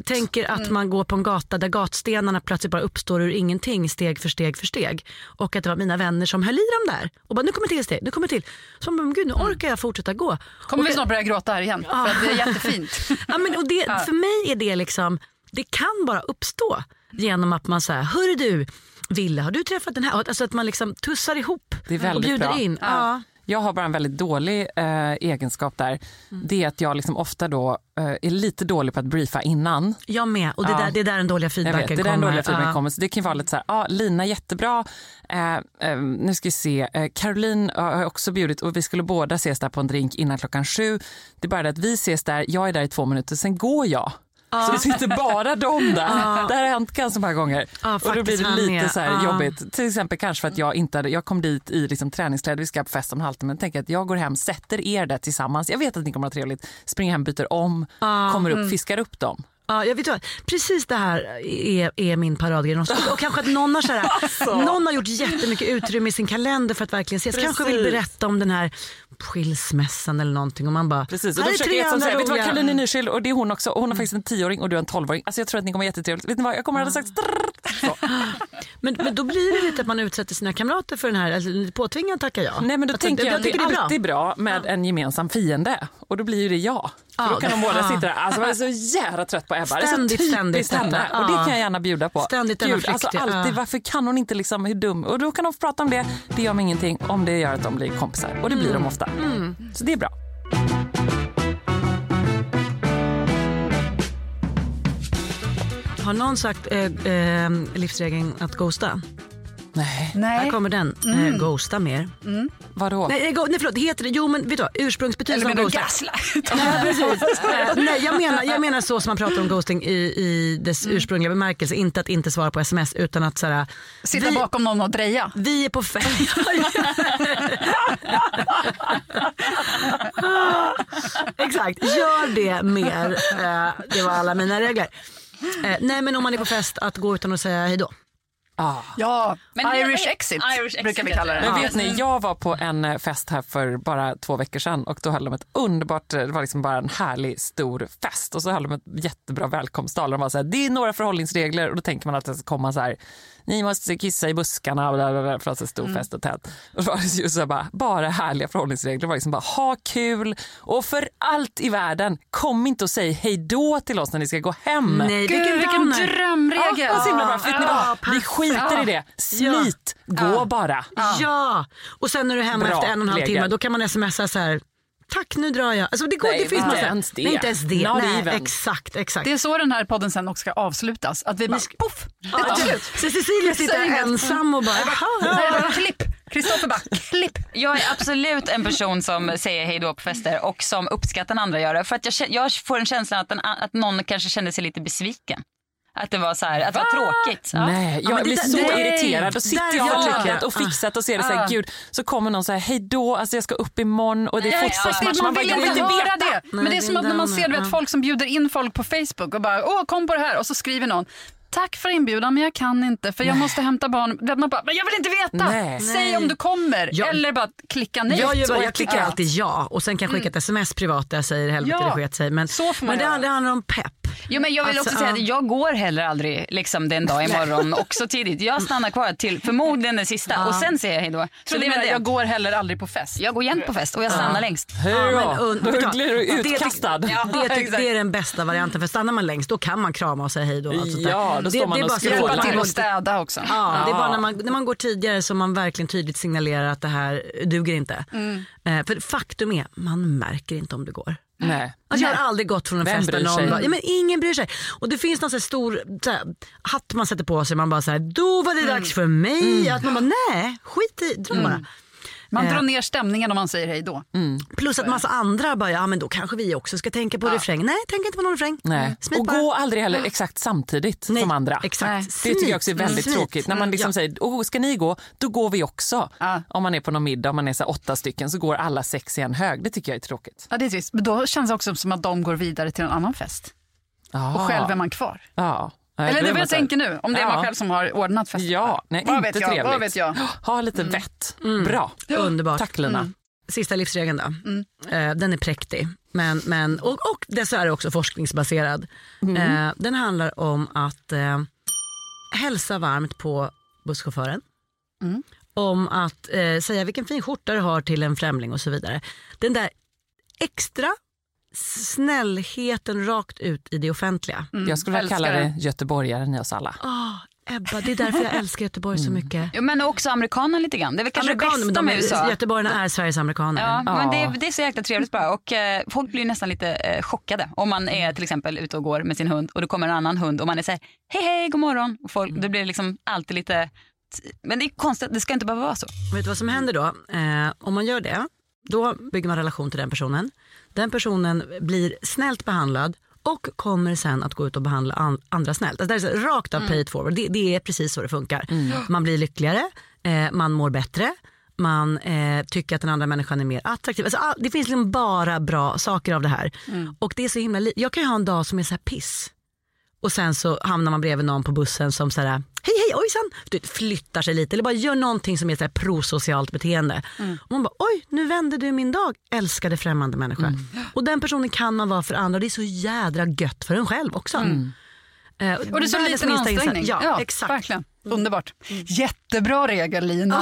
tänker att man går på en gata där gatstenarna plötsligt bara uppstår ur ingenting, steg för steg för steg. Och att det var mina vänner som höll i dem där. Och bara, nu kommer till steg, nu kommer till. Så man gud nu orkar jag fortsätta gå. Kommer Och vi snart börja gråta här igen, för att det är jättefint. Ja, men, och det, För mig är det liksom, det kan bara uppstå genom att man säger, hörru du, Ville har du träffat den här? Alltså att man liksom tussar ihop Det och bjuder bra. in. Ja. Jag har bara en väldigt dålig eh, egenskap där. Det är att jag liksom ofta då eh, är lite dålig på att briefa innan. Jag med, och det, Ja. där, det är där den dåliga Jag feedbacken vet, det är kommer. den dåliga feedbacken Ja. kommer. Så det kan vara lite så här, ah, Lina jättebra. Eh, eh, nu ska vi se, eh, Caroline eh, har också bjudit och vi skulle båda ses där på en drink innan klockan sju. Det är bara det att vi ses där, jag är där i två minuter, sen går jag. Så det sitter bara de där. Ja. Det här har hänt ganska många gånger. Ja, och då blir det lite så här jobbigt. Till exempel kanske för att jag inte hade, jag kom dit i liksom träningskläder, vi ska på fest om en halvtimme. Tänk att jag går hem, sätter er där tillsammans. Jag vet att ni kommer att ha trevligt. Springer hem, byter om, kommer upp, Mm. fiskar upp dem. Ja, jag vet vad. Precis det här är, är min paradgrej. Och, och kanske att någon har, så här, Alltså. någon har gjort jättemycket utrymme i sin kalender för att verkligen ses. Kanske vill Precis. berätta om den här skilsmässan eller någonting. Och man bara, Precis, och då är försöker andra säga, vet du vad. Caroline är nyskild och det är hon också. Och hon har faktiskt en tioåring och du har en tolvåring. Alltså jag tror att ni kommer ha jättetrevligt. Vet ni vad, jag kommer ha sagt Men, men då blir det lite att man utsätter sina kamrater för den här, alltså, påtvingad tackar jag. Nej men då Alltså, tänker jag, jag att det är bra. alltid bra med en gemensam fiende. Och då blir ju det jag. För Ja, då kan de båda ja. sitta där. Alltså jag är så jävla trött på Ebba. det är så Ständigt, typiskt ständigt henne. Och det Ja. kan jag gärna bjuda på. Ständigt Gud, alltså alltid, ja. Varför kan hon inte liksom, hur dum? Och då kan de prata om det. Det gör mig ingenting om det gör att de blir kompisar. Och det blir de ofta. Mm. Så det är bra. Har någon sagt eh, eh, livsregeln att ghosta? Nej. Här kommer den. Mm. Eh, ghosta mer. Vadå? Nej, nej, go- nej förlåt, det heter det. Jo men vet du vad, ursprungsbetydelsen av du gaslight? Nej, precis. Eh, nej, jag, menar, jag menar så som man pratar om ghosting i, i dess ursprungliga bemärkelse. Inte att inte svara på sms utan att så här, Sitta vi, bakom någon och dreja. vi är på fest. Exakt, gör det mer. Eh, det var alla mina regler. Eh, nej men om man är på fest att gå utan att säga hej då. Ja, Men Irish det- exit Irish exit brukar vi kalla det. Men vet ni, jag var på en eh, fest här för bara två veckor sedan och då höll de ett underbart, eh, det var liksom bara en härlig stor fest och så höll de ett jättebra välkomsttal. De var så här, det är några förhållningsregler och då tänker man att det ska komma så här, ni måste kissa i buskarna och bla bla bla, för att det är stor fest och tält. Och var det ju så bara, bara härliga förhållningsregler. Det var liksom bara ha kul och för allt i världen, kom inte och säg hej då till oss när ni ska gå hem. Nej, Gud, vilken downer. drömregel. Ja, vad så himla bra. Ja, vad? Vi skiter i det. Smit, gå bara. Ja, och sen när du är hemma Bra efter en och en halv regel. timme då kan man smsa så här Tack nu drar jag. Alltså det, går, Nej, det finns inte massa. ens det. Nej, inte ens det. Not Nej, even. exakt, exakt. Det är så den här podden sen också ska avslutas. Att vi bara poff, det tar slut. Så Cecilia sitter ensam och bara, bara klipp. Kristoffer bara klipp. Jag är absolut en person som säger hej då på fester och som uppskattar när andra gör det. För att jag, jag får en känsla att, den, att någon kanske kände sig lite besviken. Att det var så här, att det var tråkigt. Ja. Nej, Ja, jag det blir där- så nej. irriterad. Då sitter jag på jag. köket och fixat och ser det så här, gud, så kommer någon så här, hej då, alltså jag ska upp imorgon och det är Ja, ja, fotbollsmatch. Man, bara, vill jag inte höra det. Men Nej, det är det som att när man ser vet, ja. folk som bjuder in folk på Facebook och bara åh kom på det här och så skriver någon Tack för inbjudan men jag kan inte för jag måste hämta barn. Man bara, men jag vill inte veta. Nej. Säg om du kommer Ja. eller bara klicka nej. jag, Och jag klickar alltid ja och sen kan jag skicka ett sms privat där jag säger helvete Ja, det sket sig. Men, så får man men det, det handlar om pepp. Jo, men jag vill Alltså, också säga att jag går heller aldrig liksom, den dag imorgon också tidigt. Jag stannar kvar till förmodligen den sista och sen säger jag hej då. Så det är väl det. jag går heller aldrig på fest. Jag går jämt på fest och jag stannar längst. Hej Ja, men då, du blir du Det tyck- utkastad. Det, det är den bästa varianten för stannar man längst då kan man krama och säga hej då. och allt. Ja, då det, står man det är och skrålar. Hjälpa till att städa också. Ja, det är bara när man, när man går tidigare som man verkligen tydligt signalerar att det här duger inte. Mm. Eh, för faktum är, man märker inte om det går. Nej. Alltså jag har aldrig gått från en Vem fest där någon bara, ja, men ingen bryr sig. Och det finns någon så stor så här, hatt man sätter på sig man bara så här, då var det Mm. dags för mig. Att man bara, nej skit i, dra bara. Man Eh. drar ner stämningen om man säger hej då. Plus att massa andra bara, ja men då kanske vi också ska tänka på refräng. Nej, tänk inte på någon refräng. Nej. Smit Och bara. gå aldrig heller exakt samtidigt Nej, som andra. Exakt. Det tycker jag också är väldigt Smit. tråkigt. När man liksom Ja. säger, oh, ska ni gå? Då går vi också. Ja. Om man är på någon middag, om man är så åtta stycken, så går alla sex i en hög. Det tycker jag är tråkigt. Ja, det är trist. Men då känns det också som att de går vidare till en annan fest. Ja. Och själv är man kvar. Ja. Eller det är vad jag tänker nu. Om det är man själv som har ordnat festen. Ja, nej, vad inte vet jag, trevligt. Vad vet jag? Ha lite vett. Bra. Underbart. Tack Lina. Sista livsregeln då. Mm. Eh, den är präktig men, men, och, och dessvärre också forskningsbaserad. Mm. Eh, den handlar om att eh, hälsa varmt på busschauffören. Mm. Om att säga vilken fin skjorta du har till en främling och så vidare. Den där extra snällheten rakt ut i det offentliga. Jag skulle vilja kalla det göteborgaren i oss alla. Åh, Ebba, det är därför jag älskar Göteborg så mycket. Jo, men också amerikanerna lite grann. Det är väl kanske Amerikaner, det bästa de med USA. är, göteborgarna är Sveriges amerikaner. Ja, Ja. men det, det är så jäkla trevligt bara. Och, eh, folk blir nästan lite eh, chockade om man är till exempel ute och går med sin hund och det kommer en annan hund och man är så här, hej hej, god morgon. Och folk, Då blir det liksom alltid lite, men det är konstigt, det ska inte behöva vara så. Vet du vad som händer då? Eh, om man gör det, då bygger man relation till den personen. Den personen blir snällt behandlad och kommer sen att gå ut och behandla an, andra snällt. Alltså det är så rakt av pay it forward, det, det är precis så det funkar. Man blir lyckligare, eh, man mår bättre, man eh, tycker att den andra människan är mer attraktiv. Alltså, all, det finns liksom bara bra saker av det här. Och det är så himla Jag kan ju ha en dag som är så här piss. Och sen så hamnar man bredvid någon på bussen som så här, hej hej ojsan, du flyttar sig lite eller bara gör någonting som är prosocialt beteende. Och man bara oj nu vände du min dag älskade främmande människa. Och den personen kan man vara för andra och det är så jädra gött för en själv också. Eh, Och det är så liten ansträngning. Ja, exakt. Verkligen. Underbart. Jättebra regel Lina.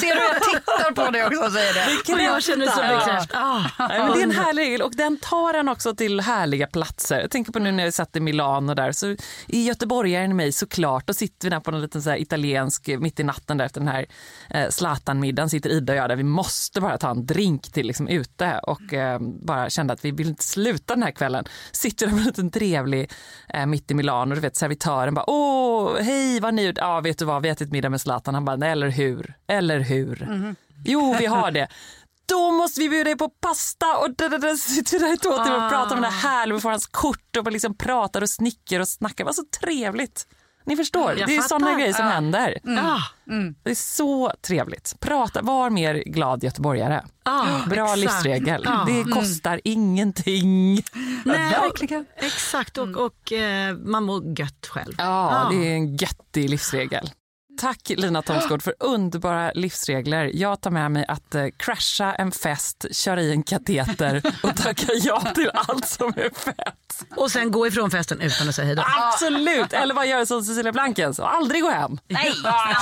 Ser du jag tittar på dig också och säger det. Och jag känner så Ja. bekräft. Ah. Nej, men det är en härlig regel och den tar en också till härliga platser. Jag tänker på nu när jag satt i Milano där så är göteborgaren i mig såklart. Då sitter vi där på någon liten så här italiensk mitt i natten där efter den här eh, Zlatan-middagen sitter Ida och jag där. Vi måste bara ta en drink till liksom ute och eh, bara kände att vi vill inte sluta den här kvällen. Sitter där med en liten trevlig eh, mitt i Milano. Du vet servitören bara åh hej vad ni Ja vet du vad vi har ätit middag med Zlatan. Han bara nej, eller hur, eller hur. Jo vi har det då måste vi bjuda dig på pasta och sitter i två timmar och pratar om det här och får hans kort och liksom pratar och snickar och snackar. Det var så trevligt. Ni förstår, Jag det är sådana grejer som Ja. händer. Ah. Det är så trevligt. Prata, var mer glad göteborgare. Ah, Bra exakt. livsregel. Ah. Det kostar ingenting. Nej, och, exakt och, och eh, man mår gött själv. Ja, det är en göttig livsregel. Tack Lina Thomsgård för underbara livsregler. Jag tar med mig att eh, crasha en fest, köra i en kateter och tacka ja till allt som är fett. Och sen gå ifrån festen utan att säga hejdå. Absolut! Eller vad gör som Cecilia Blankens och aldrig gå hem. Nej.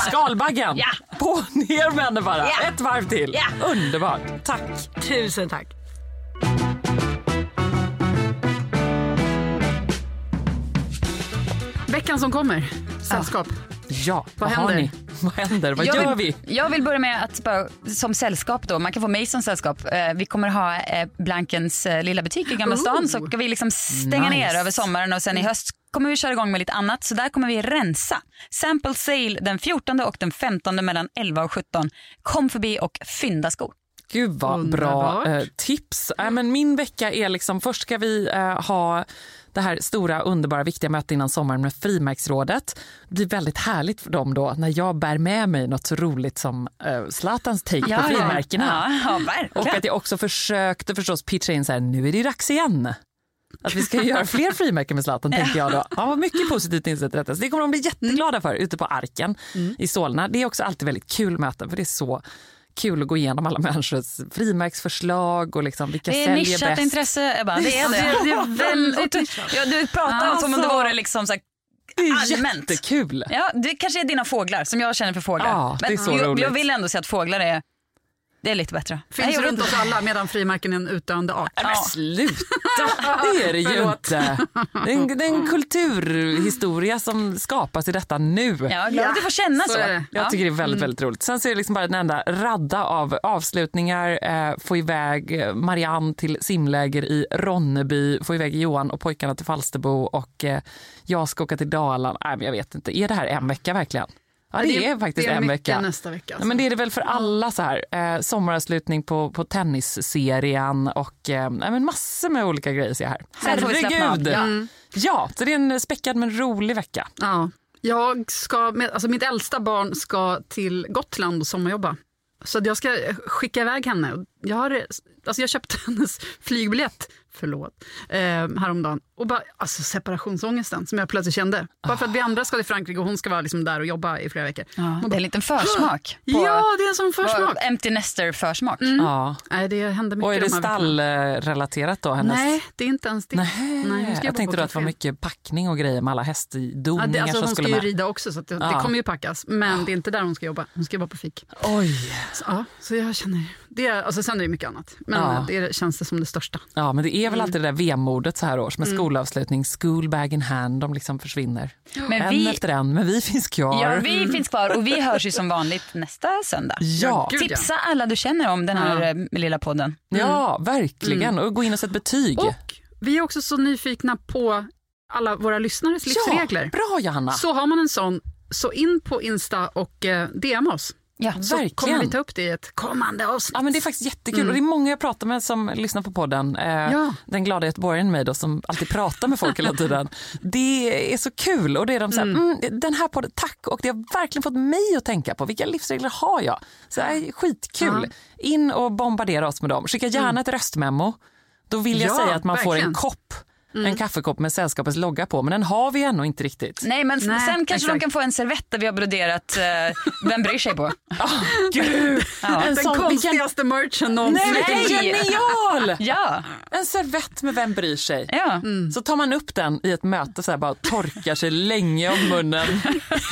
Skalbaggen. Ja. På ner med henne bara. Ja. Ett varv till. Ja. Underbart. Tack. Tusen tack. Veckan som kommer. Sällskap. Ja, vad, har händer? Vad händer? Vad jag gör vill, vi? Jag vill börja med att bara, som sällskap då, man kan få mig som sällskap. Eh, vi kommer ha eh, Blankens eh, lilla butik i Gamla stan så ska vi liksom stänga Nice. ner över sommaren och sen i höst kommer vi köra igång med lite annat. Så där kommer vi rensa. Sample sale den 14 och den 15 mellan 11 och 17. Kom förbi och fynda skor. Gud vad bra Underbart. eh, tips. Äh, men min vecka är liksom, först ska vi eh, ha det här stora underbara viktiga mötet innan sommaren med frimärksrådet. Det blir väldigt härligt för dem då när jag bär med mig något så roligt som eh, Zlatans take på frimärkena. Ja, ja. Och att jag också försökte förstås pitcha in så här, nu är det dags igen. Att vi ska göra fler frimärken med Zlatan tänkte jag då. Han var mycket positivt inställd till detta. Så det kommer de bli jätteglada för ute på Arken i Solna. Det är också alltid väldigt kul möten för det är så kul att gå igenom alla människors frimärksförslag och liksom vilka Det är säljer nischat bäst. intresse Ebba, det är det. Det är väldigt ja, Du pratar Alltså. som om det vore liksom så här allmänt. jättekul. Ja, det kanske är dina fåglar som jag känner för fåglar. Ja, det är så jag, roligt. jag vill ändå säga att fåglar är, det är lite bättre. Finns Nej, jag runt oss inte. alla medan frimärken är en utdöende art. Men sluta, det är det ju inte. Det är, en, det är en kulturhistoria som skapas i detta nu. Ja, glad att du får känna så. så. Jag Ja. tycker det är väldigt, väldigt roligt. Sen så är det liksom bara en enda radda av avslutningar. Eh, få iväg eh, Marianne till simläger i Ronneby, få iväg Johan och pojkarna till Falsterbo och eh, jag ska åka till Dalarna. Nej, men jag vet inte, är det här en vecka verkligen? Ja, det, är faktiskt det är en vecka. nästa vecka. Ja, men det är det väl för alla så här. Eh, sommaravslutning på, på tennisserien och eh, men massor med olika grejer ser jag här. Herregud! Ja. Ja. ja, så det är en späckad men rolig vecka. Ja. Jag ska alltså mitt äldsta barn ska till Gotland och sommarjobba. Så jag ska skicka iväg henne. Jag, har, alltså jag köpte hennes flygbiljett förlåt, eh, häromdagen. Och bara, alltså separationsångesten som jag plötsligt kände. Bara för att vi andra ska till Frankrike och hon ska vara liksom där och jobba i flera veckor. Ja, Man det är bara, en liten försmak. På, Ja, det är en sån försmak. Empty Nester-försmak. Ja. Nej, det händer mycket Och är det de stallrelaterat då? Hennes... Nej, det är inte ens det. Nej, Nej, jobba jag tänkte då att det var mycket packning och grejer med alla Ja, hästdoningar det, alltså, som hon ska ju med. rida också så det, det Ja. kommer ju packas. Men det är inte där hon ska jobba. Hon ska jobba på fik. Oj! Så, ja, så jag känner, det är, alltså sen är det mycket annat. Men Ja. det känns det som det största. Ja, men det är Mm. väl alltid det där vemodet så här års med skolavslutning, school bag in hand, de liksom försvinner. Men en vi- efter en, men vi finns kvar. Ja, vi finns kvar och vi hörs ju som vanligt nästa söndag. Ja. gud, ja. Tipsa alla du känner om den här eh, lilla podden. Ja, verkligen. Och gå in och sätt betyg. Och vi är också så nyfikna på alla våra lyssnares livsregler. Ja, bra Johanna. Så har man en sån, så in på Insta och eh, DM oss. Ja, Så verkligen. kommer vi ta upp det i ett kommande avsnitt. Ja, men det är faktiskt jättekul och det är många jag pratar med som lyssnar på podden. Eh, Ja. Den glada göteborgaren i mig då, som alltid pratar med folk hela tiden. Det är så kul och det är de så här, mm. den här podden, tack och det har verkligen fått mig att tänka på vilka livsregler har jag? Så det är skitkul. In och bombardera oss med dem. Skicka gärna ett röstmemo. Då vill jag Ja, säga att man får verkligen. en kopp. En kaffekopp med sällskapets logga på, men den har vi ännu inte riktigt. Nej, men Nej, sen kanske de kan få en servett där vi har broderat eh, Vem bryr sig på. Gud, Ja. en Den sån, vilken, konstigaste merchen någonsin. nej, vilken genial! Ja, En servett med Vem bryr sig? ja. Så tar man upp den i ett möte så här, bara torkar sig länge om munnen.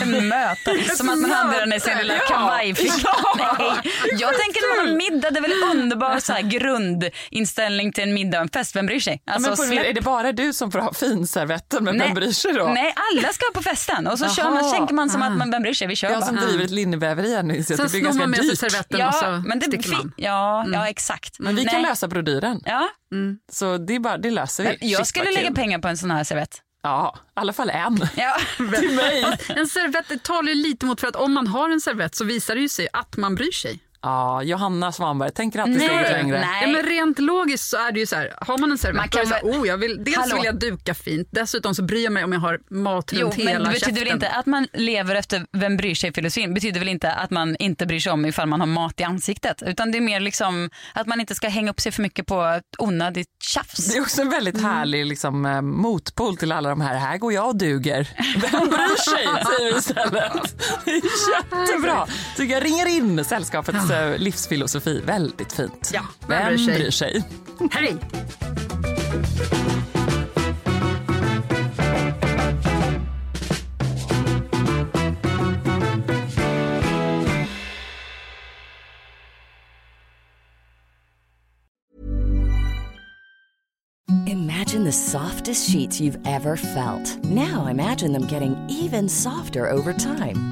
möte. Som att man hade den i sin lilla Ja. kavajficka. Ja. Nej. Jag tänker när man har middag, det är väl underbar så här, grundinställning till en middag och en fest. Vem bryr sig? Ja, Alltså, men på, släpp- är det bara du som får ha finservetten men Nej. vem bryr sig då? Nej, alla ska på festen. Och så kör man, tänker man som att man, vem bryr sig? Vi kör Jag bara. som driver ett linneväveri här nu inser att Sen det blir snor ganska man med sig dyrt. servetten och Ja, så men det sticker man. ja, ja, exakt. Men vi kan Nej. lösa brodyren. Ja, Så det, är bara, det löser vi. jag Shit, skulle lägga kul. pengar på en sån här servett. Ja, i alla fall en. Ja. Till mig. En servett talar ju lite mot för att om man har en servett så visar det ju sig att man bryr sig. Ja, Johanna Svanberg tänker alltid Nej. steget längre. Nej. Ja, men rent logiskt så är det ju så här, har man en servett Man kan så här, oh, jag vill, dels Hallå. vill jag duka fint, dessutom så bryr jag mig om jag har mat Jo, runt men hela det betyder väl käften. inte att man lever efter vem bryr sig filosofin betyder väl inte att man inte bryr sig om ifall man har mat i ansiktet. Utan det är mer liksom att man inte ska hänga upp sig för mycket på onödigt tjafs. Det är också en väldigt Mm. härlig liksom, eh, motpol till alla de här, här går jag och duger. Vem bryr sig, säger vi istället. Det är jättebra. Så jag ringer in sällskapets eh, livsfilosofi. Väldigt fint. Ja, vem bryr sig? bryr sig? Hej! Imagine the softest sheets you've ever felt. Now imagine them getting even softer over time.